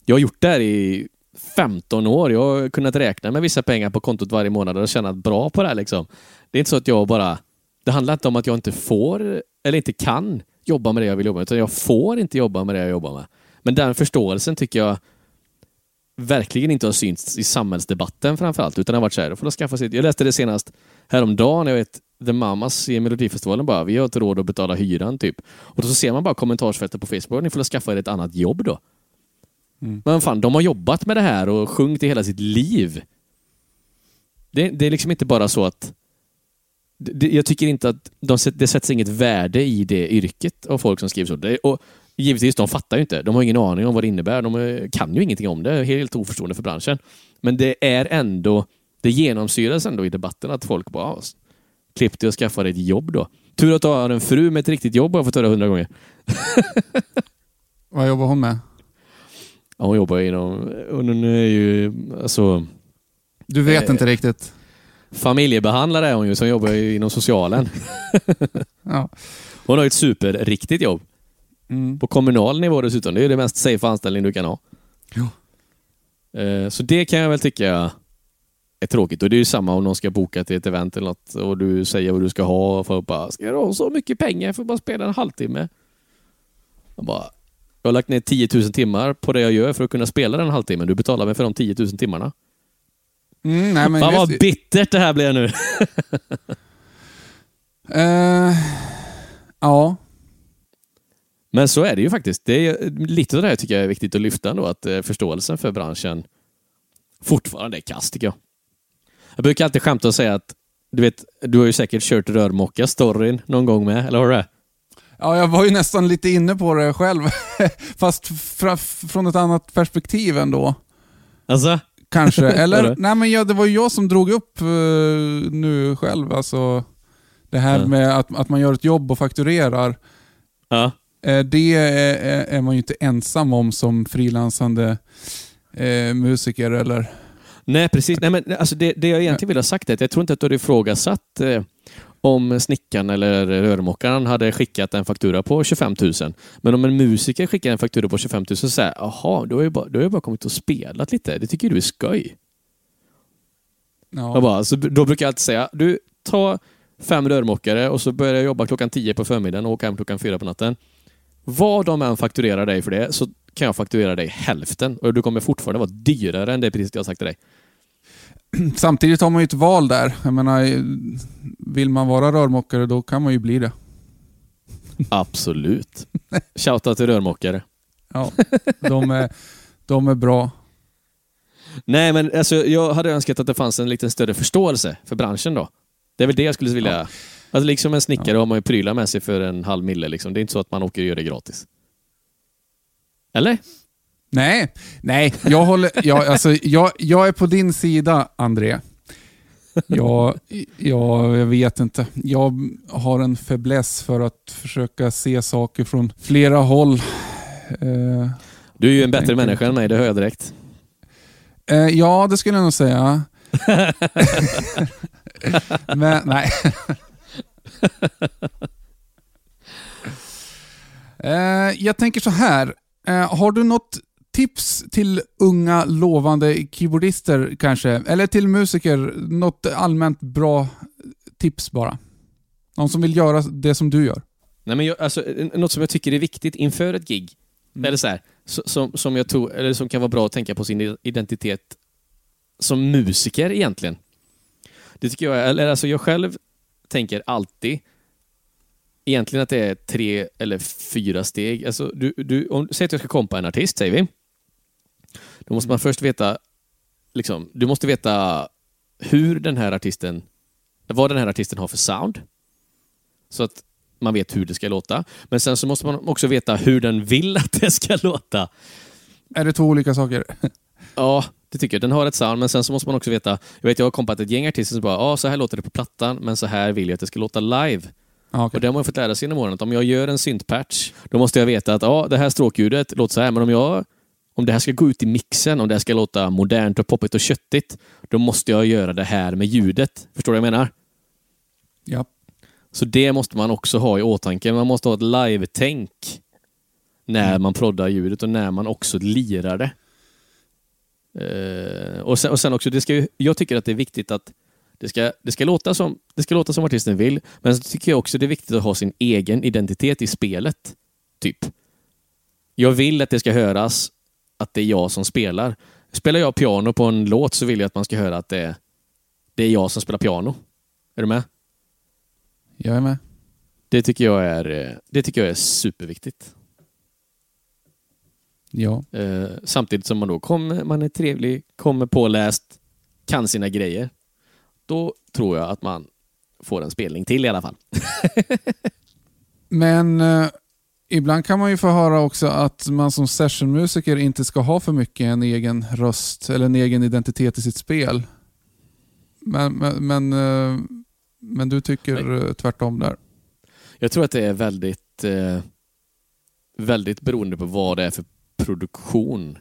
jag har gjort det här i 15 år. Jag har kunnat räkna med vissa pengar på kontot varje månad och tjänat bra på det här liksom. Det är inte så att jag bara, det handlar inte om att jag inte får eller inte kan jobba med det jag vill jobba med, utan jag får inte jobba med det jag jobbar med. Men den förståelsen tycker jag verkligen inte har synts i samhällsdebatten framförallt, utan det har varit så här, får skaffa sig, jag läste det senast häromdagen, jag vet The Mamas i Melodifestivalen bara, vi har inte råd att betala hyran typ. Och då så ser man bara kommentarsfältet på Facebook, ni får skaffa er ett annat jobb då. Mm. Men fan, de har jobbat med det här och sjungit i hela sitt liv. Det, det är liksom inte bara så att det, jag tycker inte att de, det sätts inget värde i det yrket av folk som skriver så. Det, och givetvis, de fattar ju inte. De har ingen aning om vad det innebär. De kan ju ingenting om det. Helt oförstående för branschen. Men det är ändå, det genomsyras ändå i debatten att folk bara klipp dig och skaffa dig ett jobb då. Tur att du har en fru med ett riktigt jobb har jag fått höra hundra gånger. [LAUGHS] vad jobbar hon med? Ja, hon jobbar inom, hon är ju, alltså... Du vet eh, inte riktigt? Familjebehandlare är hon ju, som jobbar inom socialen. [LAUGHS] ja. Hon har ett superriktigt jobb. Mm. På kommunal nivå dessutom. Det är det mest safe anställning du kan ha. Ja. Eh, så det kan jag väl tycka är tråkigt. Och det är ju samma om någon ska boka till ett event eller något och du säger vad du ska ha och folk bara, ska du ha så mycket pengar för att bara spela en halvtimme? Jag bara, jag har lagt ner 10 000 timmar på det jag gör för att kunna spela den halvtimmen. Du betalar mig för de 10 000 timmarna. Mm, nej, men Fan vad bittert det här blir nu. uh, [LAUGHS] ja. Men så är det ju faktiskt. Det är, lite av det här tycker jag är viktigt att lyfta ändå, att eh, förståelsen för branschen fortfarande är kass tycker jag. Jag brukar alltid skämta och säga att du vet, du har ju säkert kört rörmocka-storyn någon gång med, eller har du det? Ja, jag var ju nästan lite inne på det själv. [LAUGHS] Fast från ett annat perspektiv ändå. Alltså? Kanske. [LAUGHS] Eller, nej men ja, det var ju jag som drog upp uh, nu själv. Alltså, det här ja. med att, att man gör ett jobb och fakturerar. Ja. Uh, det är, är, man ju inte ensam om som frilansande uh, musiker. Eller? Nej, precis. Nej, men, alltså det, det jag egentligen vill ha sagt är att jag tror inte att du har ifrågasatt eh, om snickaren eller rörmokaren hade skickat en faktura på 25 000. Men om en musiker skickar en faktura på 25 000 så säger jaha, då har jag bara, då har jag bara kommit och spelat lite. Det tycker du är skoj. Ja. bara, så då brukar jag alltid säga, du, ta fem rörmokare och så börjar jag jobba klockan 10 på förmiddagen och åka hem klockan 4 på natten. Vad de än fakturerar dig för det så kan jag fakturera dig hälften och du kommer fortfarande vara dyrare än det priset jag har sagt till dig. [CLEARS THROAT] Samtidigt har man ju ett val där. Jag menar, vill man vara rörmokare då kan man ju bli det. [LAUGHS] Absolut. Shoutout till rörmokare. Ja, de är, de är bra. Nej, men alltså, jag hade önskat att det fanns en lite större förståelse för branschen då. Det är väl det jag skulle vilja... Ja. Alltså, liksom en snickare ja. har man ju prylar med sig för en halv mille. Liksom. Det är inte så att man åker och gör det gratis. Eller? Nej, nej. Jag, håller, jag, alltså, jag, jag är på din sida, André. Jag, jag, jag vet inte. Jag har en fäbless för att försöka se saker från flera håll. Eh, du är ju en bättre människa än mig, det hör jag direkt. Eh, ja, det skulle jag nog säga. [LAUGHS] Men nej. [LAUGHS] eh, jag tänker så här. Eh, har du något tips till unga lovande keyboardister kanske? Eller till musiker? Något allmänt bra tips bara? Någon som vill göra det som du gör? Nej, men jag, alltså, något som jag tycker är viktigt inför ett gig, mm. eller så här, som, som, jag tror, eller som kan vara bra att tänka på sin identitet som musiker egentligen. Det tycker jag, eller alltså jag själv tänker alltid egentligen att det är tre eller fyra steg. Alltså, du, du, om, säg att jag ska kompa en artist, säger vi. Då måste man först veta, liksom, du måste veta hur den här artisten, vad den här artisten har för sound. Så att man vet hur det ska låta. Men sen så måste man också veta hur den vill att det ska låta. Är det två olika saker? [LAUGHS] ja, det tycker jag. Den har ett sound, men sen så måste man också veta. Jag vet, jag har kompat ett gäng artister som bara, ja, så här låter det på plattan, men så här vill jag att det ska låta live. Ah, okay. Och det har man fått lära sig genom åren, att om jag gör en syntpatch, då måste jag veta att ja, det här stråkljudet låter så här, men om jag om det här ska gå ut i mixen, om det här ska låta modernt och poppigt och köttigt, då måste jag göra det här med ljudet. Förstår du vad jag menar? Ja. Så det måste man också ha i åtanke. Man måste ha ett live-tänk när Mm. man proddar ljudet och när man också lirar det. Eh, och, sen, och sen också, det ska ju, jag tycker att det är viktigt att det ska, det, ska låta som, det ska låta som artisten vill, men så tycker jag också det är viktigt att ha sin egen identitet i spelet. Typ. Jag vill att det ska höras att det är jag som spelar. Spelar jag piano på en låt så vill jag att man ska höra att det är, det är jag som spelar piano. Är du med? Jag är med. Det tycker jag är, eh, det tycker jag är superviktigt. Ja. Eh, samtidigt som man då kommer, man är trevlig, kommer påläst, kan sina grejer. Då tror jag att man får en spelning till i alla fall. [LAUGHS] Men eh, ibland kan man ju få höra också att man som sessionmusiker inte ska ha för mycket en egen röst eller en egen identitet i sitt spel. Men, men, men, eh, men du tycker eh, tvärtom där. Jag tror att det är väldigt, eh, väldigt beroende på vad det är för produktion.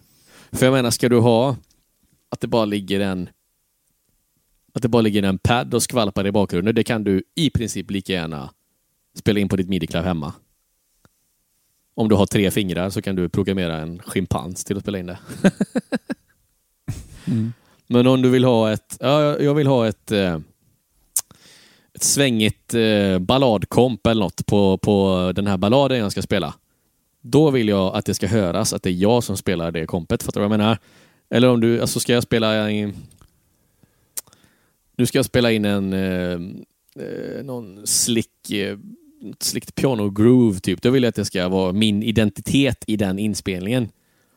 För jag menar, ska du ha att det bara ligger en att det bara ligger en pad och skvalpar i bakgrunden, det kan du i princip lika gärna spela in på ditt midi-klav hemma. Om du har tre fingrar så kan du programmera en schimpans till att spela in det. [LAUGHS] Mm. Men om du vill ha ett, ja, jag vill ha ett, eh, ett svängigt eh, balladkomp eller något på, på den här balladen jag ska spela. Då vill jag att det ska höras att det är jag som spelar det kompet. Fattar du vad jag menar? Eller om du, alltså ska jag spela in... Nu ska jag spela in en eh, eh, någon slick, eh, något piano-groove typ. Då vill jag att det ska vara min identitet i den inspelningen.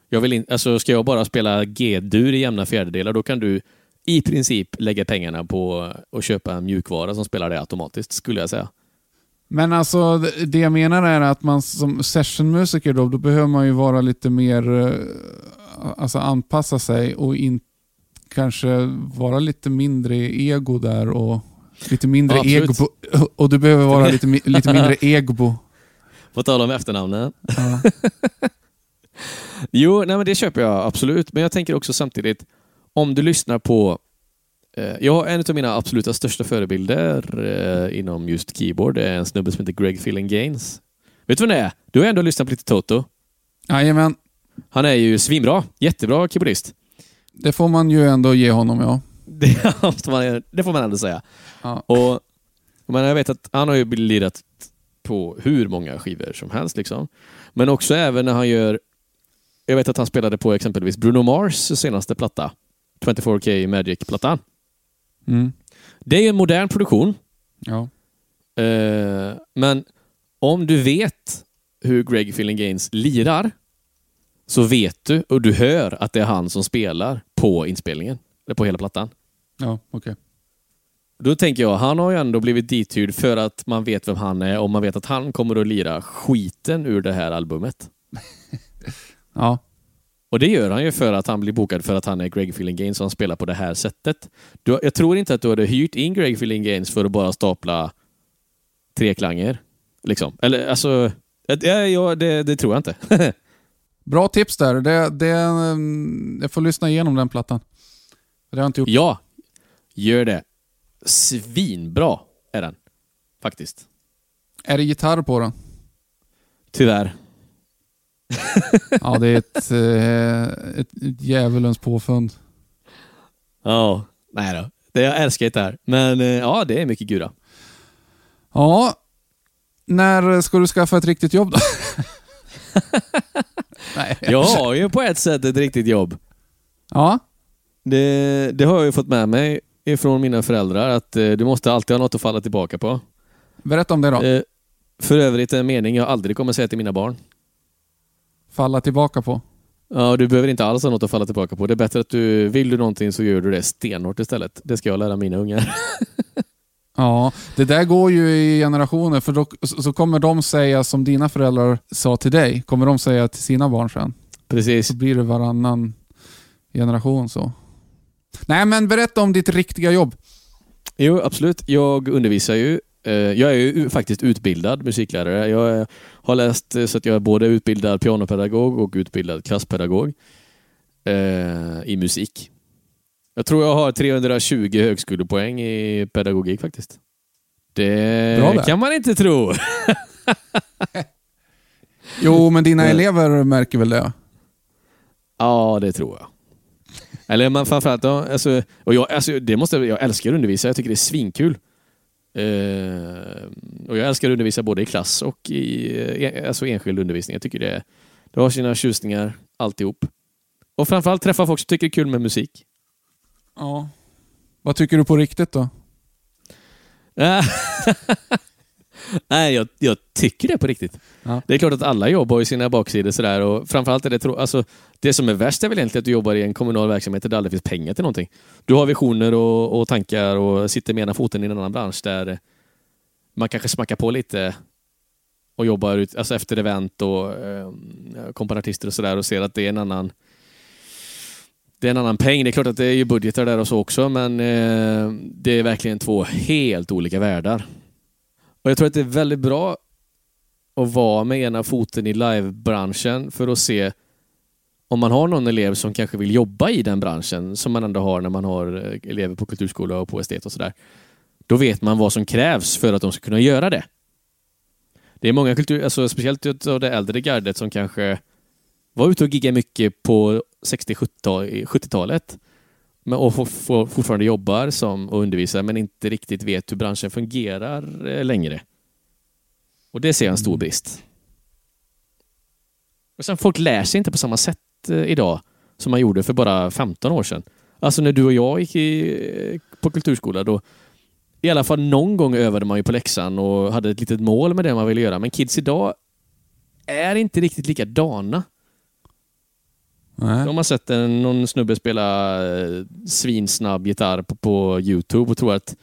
Jag vill in, alltså ska jag bara spela G-dur i jämna fjärdedelar, då kan du i princip lägga pengarna på att köpa en mjukvara som spelar det automatiskt, skulle jag säga. Men alltså det- jag menar är att man som sessionmusiker då, då behöver man ju vara lite mer, eh, alltså anpassa sig och in, kanske vara lite mindre ego där och lite mindre Ja, egbo. [LAUGHS] Och du behöver vara [LAUGHS] lite, lite mindre egbo. På tal om efternamnen. Ja. [LAUGHS] Jo, nej men det köper jag absolut. Men jag tänker också samtidigt, om du lyssnar på... Eh, jag har en av mina absoluta största förebilder eh, inom just keyboard. Det är en snubbe som heter Greg Philin Gaines. Vet du vem det är? Du har ändå lyssnat på lite Toto. Jajamän, Han är ju svinbra. Jättebra keyboardist. det får man ju ändå ge honom ja. Det, [LAUGHS] måste man, det får man ändå säga. Ja. Och, men jag vet att han har ju lirat på hur många skivor som helst. Liksom. Men också även när han gör... Jag vet att han spelade på exempelvis Bruno Mars senaste platta. 24K Magic-plattan. Mm. Det är en modern produktion. ja. Eh, men om du vet hur Greg Philin Gaines lirar så vet du och du hör att det är han som spelar på inspelningen. Eller på hela plattan. Ja, okej. Då tänker jag, han har ju ändå blivit dithyrd för att man vet vem han är och man vet att han kommer att lira skiten ur det här albumet. [LAUGHS] Ja. Och det gör han ju för att han blir bokad för att han är Greg Philin Gaines och han spelar på det här sättet. Du, jag tror inte att du hade hyrt in Greg Philin Gaines för att bara stapla tre klanger. Liksom. Eller alltså, det, ja, det, det tror jag inte. [LAUGHS] Bra tips där. Det, det, mm, jag får lyssna igenom den plattan. Det har jag inte gjort. ja, gör det. Svinbra är den. Faktiskt. Är det gitarr på den? Tyvärr. [LAUGHS] Ja, det är ett, eh, ett, ett djävulens påfund. Ja, nej då. Det, jag älskar gitarr. Men eh, ja, det är mycket gura. Ja, när ska du skaffa ett riktigt jobb då? [LAUGHS] Nej. Jag har ju på ett sätt ett riktigt jobb. Ja, Det, det har jag ju fått med mig ifrån mina föräldrar att eh, du måste alltid ha något att falla tillbaka på. berätta om det då. Eh, för övrigt en mening jag aldrig kommer säga till mina barn. Falla tillbaka på. Ja, du behöver inte alls ha något att falla tillbaka på. Det är bättre att du vill du någonting så gör du det stenhårt istället. Det ska jag lära mina ungar. [LAUGHS] Ja, det där går ju i generationer för då, så kommer de säga som dina föräldrar sa till dig, kommer de säga till sina barn sen. Precis. Så blir det varannan generation så. Nej men berätta om ditt riktiga jobb. Jo, absolut. Jag undervisar ju. Eh, Jag är ju faktiskt utbildad musiklärare. Jag eh, har läst eh, så att jag är både utbildad pianopedagog och utbildad klasspedagog i musik. Jag tror jag har 320 högskolepoäng i pedagogik faktiskt. Det Bra där. kan man inte tro. [LAUGHS] Jo, men dina elever märker väl det? Ja, det tror jag. Eller man framförallt, ja, alltså, och jag, alltså, det måste, jag älskar att undervisa, jag tycker det är svinkul. Eh, och jag älskar att undervisa både i klass och i eh, alltså enskild undervisning. Jag tycker det, det har sina tjusningar alltihop. Och framförallt träffa folk som tycker det är kul med musik. Ja. Vad tycker du på riktigt då? [LAUGHS] Nej, jag, jag tycker det på riktigt. Ja. Det är klart att alla jobb har sina baksidor sådär och framförallt är det, tro- alltså, det som är värst är väl egentligen att du jobbar i en kommunal verksamhet där det aldrig finns pengar till någonting. Du har visioner och, och tankar och sitter med ena foten i en annan bransch där man kanske smackar på lite och jobbar ut, alltså efter event och eh, komponartister och sådär och ser att det är en annan det är en annan peng. Det är klart att det är ju budgetar där och så också, men eh, det är verkligen två helt olika världar. Och Jag tror att det är väldigt bra att vara med ena foten i livebranschen för att se om man har någon elev som kanske vill jobba i den branschen som man ändå har när man har eh, elever på kulturskola och på estet och sådär. Då vet man vad som krävs för att de ska kunna göra det. Det är många kultur, alltså speciellt av det äldre gardet som kanske var ute och giggade mycket på 60-70-talet men- och for- for- fortfarande jobbar som och undervisar men inte riktigt vet hur branschen fungerar eh, längre. Och det ser jag en stor brist. Och sen folk lär sig inte på samma sätt eh, idag som man gjorde för bara 15 år sedan. Alltså när du och jag gick i, eh, på kulturskola då i alla fall någon gång övade man ju på läxan och hade ett litet mål med det man ville göra. Men kids idag är inte riktigt likadana. Nej. De har sett en, någon snubbe spela eh, svinsnabb gitarr på, på Youtube och tror att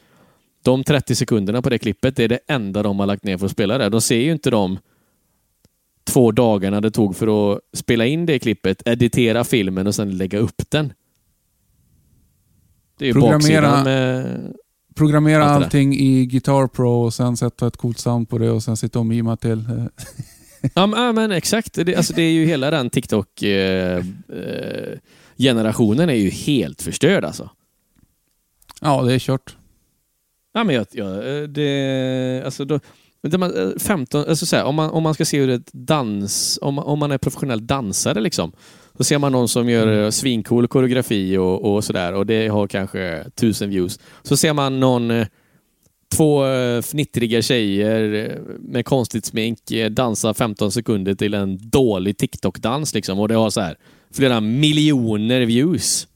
de 30 sekunderna på det klippet är det enda de har lagt ner för att spela det. De ser ju inte de två dagarna det tog för att spela in det klippet, editera filmen och sen lägga upp den. Det är ju Programmera- med... Programmera Allt allting i Guitar Pro och sen sätta ett coolt sound på det och sen sitta och mima till. Eh, Ja men, exakt. Det, alltså, det är ju hela den TikTok-generationen är ju helt förstörd alltså. Ja, det är kört. Ja, men jag, jag, eh, det, alltså då, det man, eh, 15, alltså så här, om, man, om man ska se hur ett dans, om, man- om man är professionell dansare liksom, så ser man någon som gör eh, svincool koreografi och, och sådär och det har kanske tusen views. Så ser man någon, eh, två eh, fnittriga tjejer eh, med konstigt smink eh, dansa 15 sekunder till en dålig TikTok-dans liksom och det har så här flera miljoner views.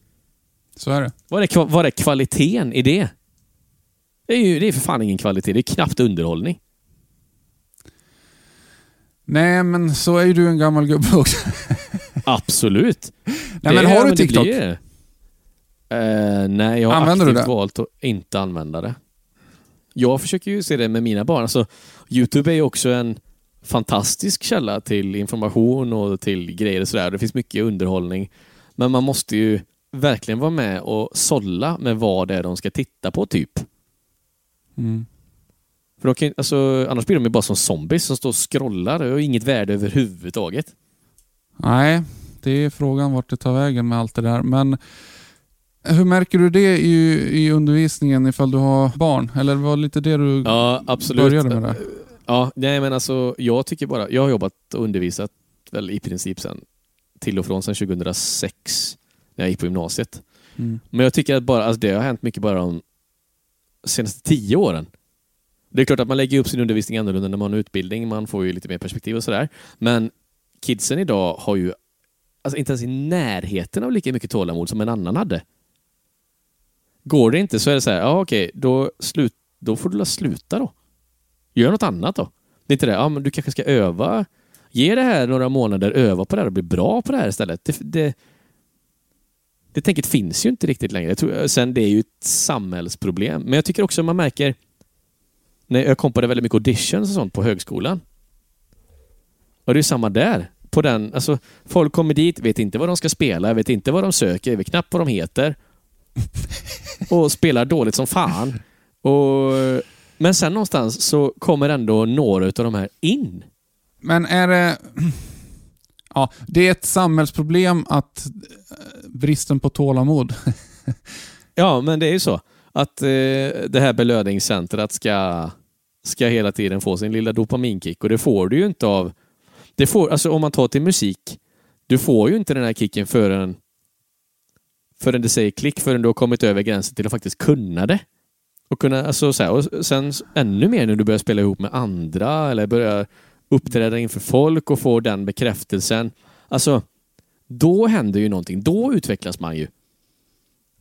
Så är det. Vad är, vad är kvaliteten i det? Det är ju det är för fan ingen kvalitet. Det är knappt underhållning. Nej, men så är ju du en gammal gubbe också. [LAUGHS] Absolut. Nej, men har du TikTok? Eh, nej, jag har Använder aktivt valt att inte använda det. Jag försöker ju se det med mina barn. Alltså, Youtube är ju också en fantastisk källa till information och till grejer och sådär. Det finns mycket underhållning. Men man måste ju verkligen vara med och sålla med vad det är de ska titta på, typ. Mm. För de kan, alltså, annars blir de ju bara som zombies som står och scrollar och inget värde överhuvudtaget. Nej, det är frågan vart det tar vägen med allt det där. Men hur märker du det i, i undervisningen ifall du har barn? Eller var det lite det du Ja, absolut. började med det? Ja, nej men alltså jag tycker bara, jag har jobbat och undervisat väl i princip sen till och från sen 2006 när jag gick på gymnasiet. Mm. Men jag tycker att bara, alltså det har hänt mycket bara de senaste tio åren. Det är klart att man lägger upp sin undervisning annorlunda när man har utbildning, man får ju lite mer perspektiv och sådär. Men kidsen idag har ju alltså inte ens i närheten av lika mycket tålamod som en annan hade. Går det inte så är det så här, ja okej, då, slut, då får du la sluta då. Gör något annat då. Det är inte det, ja men du kanske ska öva. Ge det här några månader, öva på det här och bli bra på det här istället. Det, det, det tänket finns ju inte riktigt längre. Jag tror, sen det är ju ett samhällsproblem. Men jag tycker också man märker, när jag kompade väldigt mycket auditions och sånt på högskolan. Och det är ju samma där. På den, alltså, folk kommer dit, vet inte vad de ska spela, vet inte vad de söker, vet knappt vad de heter. Och spelar dåligt som fan. Och, men sen någonstans så kommer ändå några av de här in. Men är det... Ja, det är ett samhällsproblem att eh, bristen på tålamod. Ja, men det är ju så att eh, det här belöningscentret ska ska hela tiden få sin lilla dopaminkick och det får du ju inte av... Det får, alltså om man tar till musik, du får ju inte den här kicken förrän förrän det säger klick, förrän du har kommit över gränsen till att faktiskt kunna det. Och, kunna, alltså, så här, och sen ännu mer när du börjar spela ihop med andra eller börjar uppträda inför folk och få den bekräftelsen. Alltså, då händer ju någonting. Då utvecklas man ju.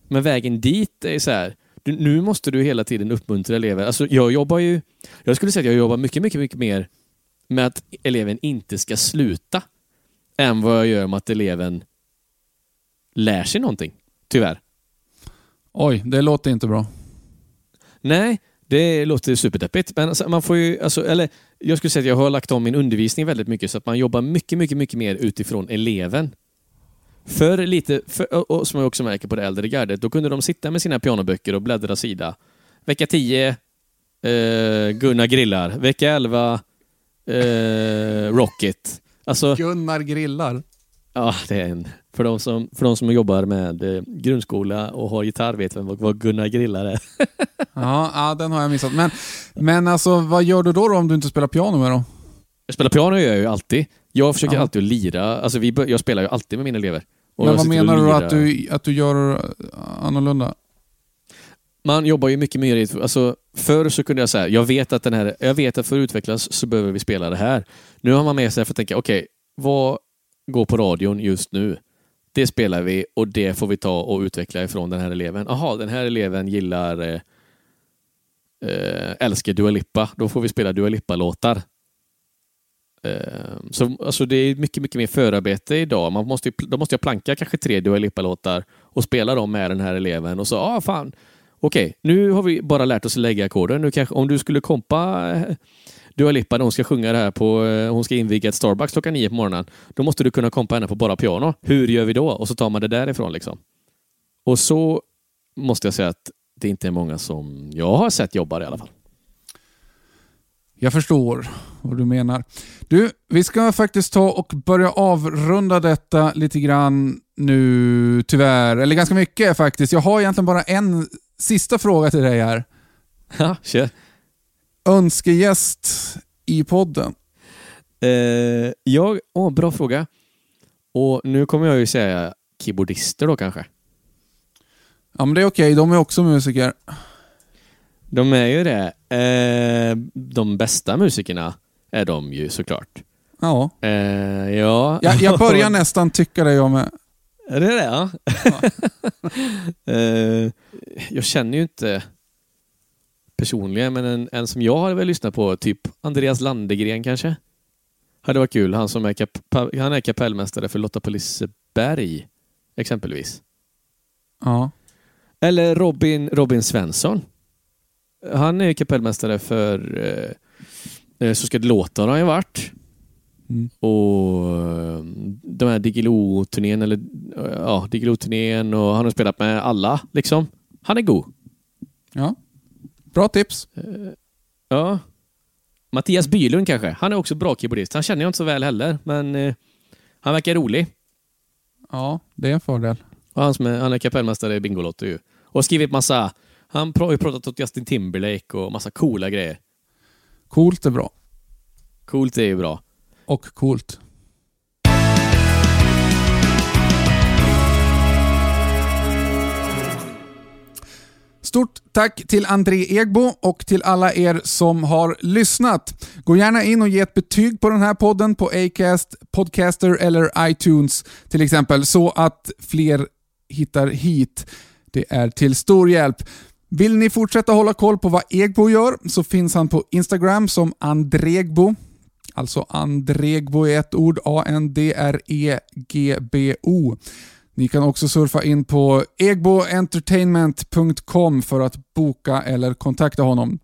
Men vägen dit är så här, du, nu måste du hela tiden uppmuntra elever. Alltså, jag jobbar ju, jag skulle säga att jag jobbar mycket, mycket, mycket mer med att eleven inte ska sluta än vad jag gör med att eleven lär sig någonting. Tyvärr. Oj, det låter inte bra. Nej, det låter superdeppigt. Men alltså, man får ju, alltså, eller jag skulle säga att jag har lagt om min undervisning väldigt mycket så att man jobbar mycket, mycket, mycket mer utifrån eleven. För lite, för, och som jag också märker på det äldre gardet, då kunde de sitta med sina pianoböcker och bläddra sida. Vecka 10, eh, Gunnar grillar. Vecka 11, eh, Rocket. Alltså, Gunnar grillar. Ja, det är en. För de som, för de som jobbar med eh, grundskola och har gitarr vet vem vad Gunnar Grillar är. [LAUGHS] ja, ja, den har jag missat. Men, men alltså, vad gör du då, då om du inte spelar piano med då? Jag spelar piano gör jag ju alltid. Jag försöker Ja. alltid att lira. Alltså vi, jag spelar ju alltid med mina elever. Och men vad menar du att du, att du gör eh, annorlunda? Man jobbar ju mycket mer i... Alltså, förr så kunde jag säga, jag vet att den här... Jag vet att för att utvecklas så behöver vi spela det här. Nu har man med sig för att tänka, okej, vad går på radion just nu? Det spelar vi och det får vi ta och utveckla ifrån den här eleven. Jaha, den här eleven gillar... Eh, eh, älskar Dua Lipa. Då får vi spela Dua Lipa-låtar. Eh, så alltså det är mycket, mycket mer förarbete idag. Man måste ju, då måste jag planka kanske tre Dua Lipa-låtar och spela dem med den här eleven och så, ja ah, fan, okej, nu har vi bara lärt oss att lägga ackorden. Om du skulle kompa eh, Dua Lipa hon ska sjunga det här på, eh, hon ska inviga ett Starbucks klockan nio på morgonen. Då måste du kunna kompa henne på bara piano. Hur gör vi då? Och så tar man det därifrån liksom. Och så måste jag säga att det inte är många som jag har sett jobbar i alla fall. Jag förstår vad du menar. Du, vi ska faktiskt ta och börja avrunda detta lite grann nu, tyvärr. Eller ganska mycket faktiskt. Jag har egentligen bara en sista fråga till dig här. Ja, kör. Önskegäst i podden. Eh, jag, åh, bra fråga. Och nu kommer jag ju säga keyboardister då kanske. Ja, men det är okej. De är också musiker. De är ju det. Eh, de bästa musikerna är de ju såklart. Ja. Eh, ja. Jag, jag börjar [LAUGHS] nästan tycka det jag med. Är det det? Ja. [LAUGHS] eh, jag känner ju inte personligen, men en, en som jag hade väl lyssnat på, typ Andreas Landegren kanske? Hade varit kul. Han som är, kap, han är kapellmästare för Lotta på Liseberg, exempelvis. Ja. Eller Robin, Robin Svensson. Han är kapellmästare för eh, Så ska det låta har han ju varit. Mm. Och eh, de här Diggiloo-turnén, eller eh, ja, Diggiloo-turnén och han har spelat med alla liksom. Han är god. ja. Bra tips. Ja. Mattias Bylund kanske. Han är också bra keyboardist. Han känner jag inte så väl heller, men eh, han verkar rolig. Ja, det är en fördel. Och han, som är, han är kapellmästare i Bingolotto ju. Och har skrivit massa... Han har ju pratat åt Justin Timberlake och massa coola grejer. Coolt är bra. Coolt är ju bra. Och coolt. Stort tack till André Egbo och till alla er som har lyssnat. Gå gärna in och ge ett betyg på den här podden på Acast, Podcaster eller iTunes till exempel så att fler hittar hit. Det är till stor hjälp. Vill ni fortsätta hålla koll på vad Egbo gör så finns han på Instagram som Andregbo. Alltså Andregbo i ett ord, A-N-D-R-E-G-B-O. Ni kan också surfa in på egboentertainment.com för att boka eller kontakta honom.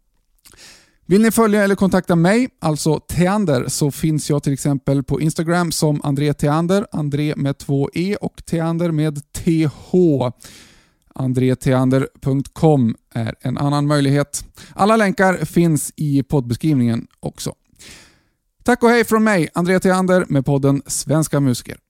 Vill ni följa eller kontakta mig, alltså Teander, så finns jag till exempel på Instagram som André Teander, André med två E och Teander med TH. Andreteander.com är en annan möjlighet. Alla länkar finns i poddbeskrivningen också. Tack och hej från mig, André Theander med podden Svenska musiker.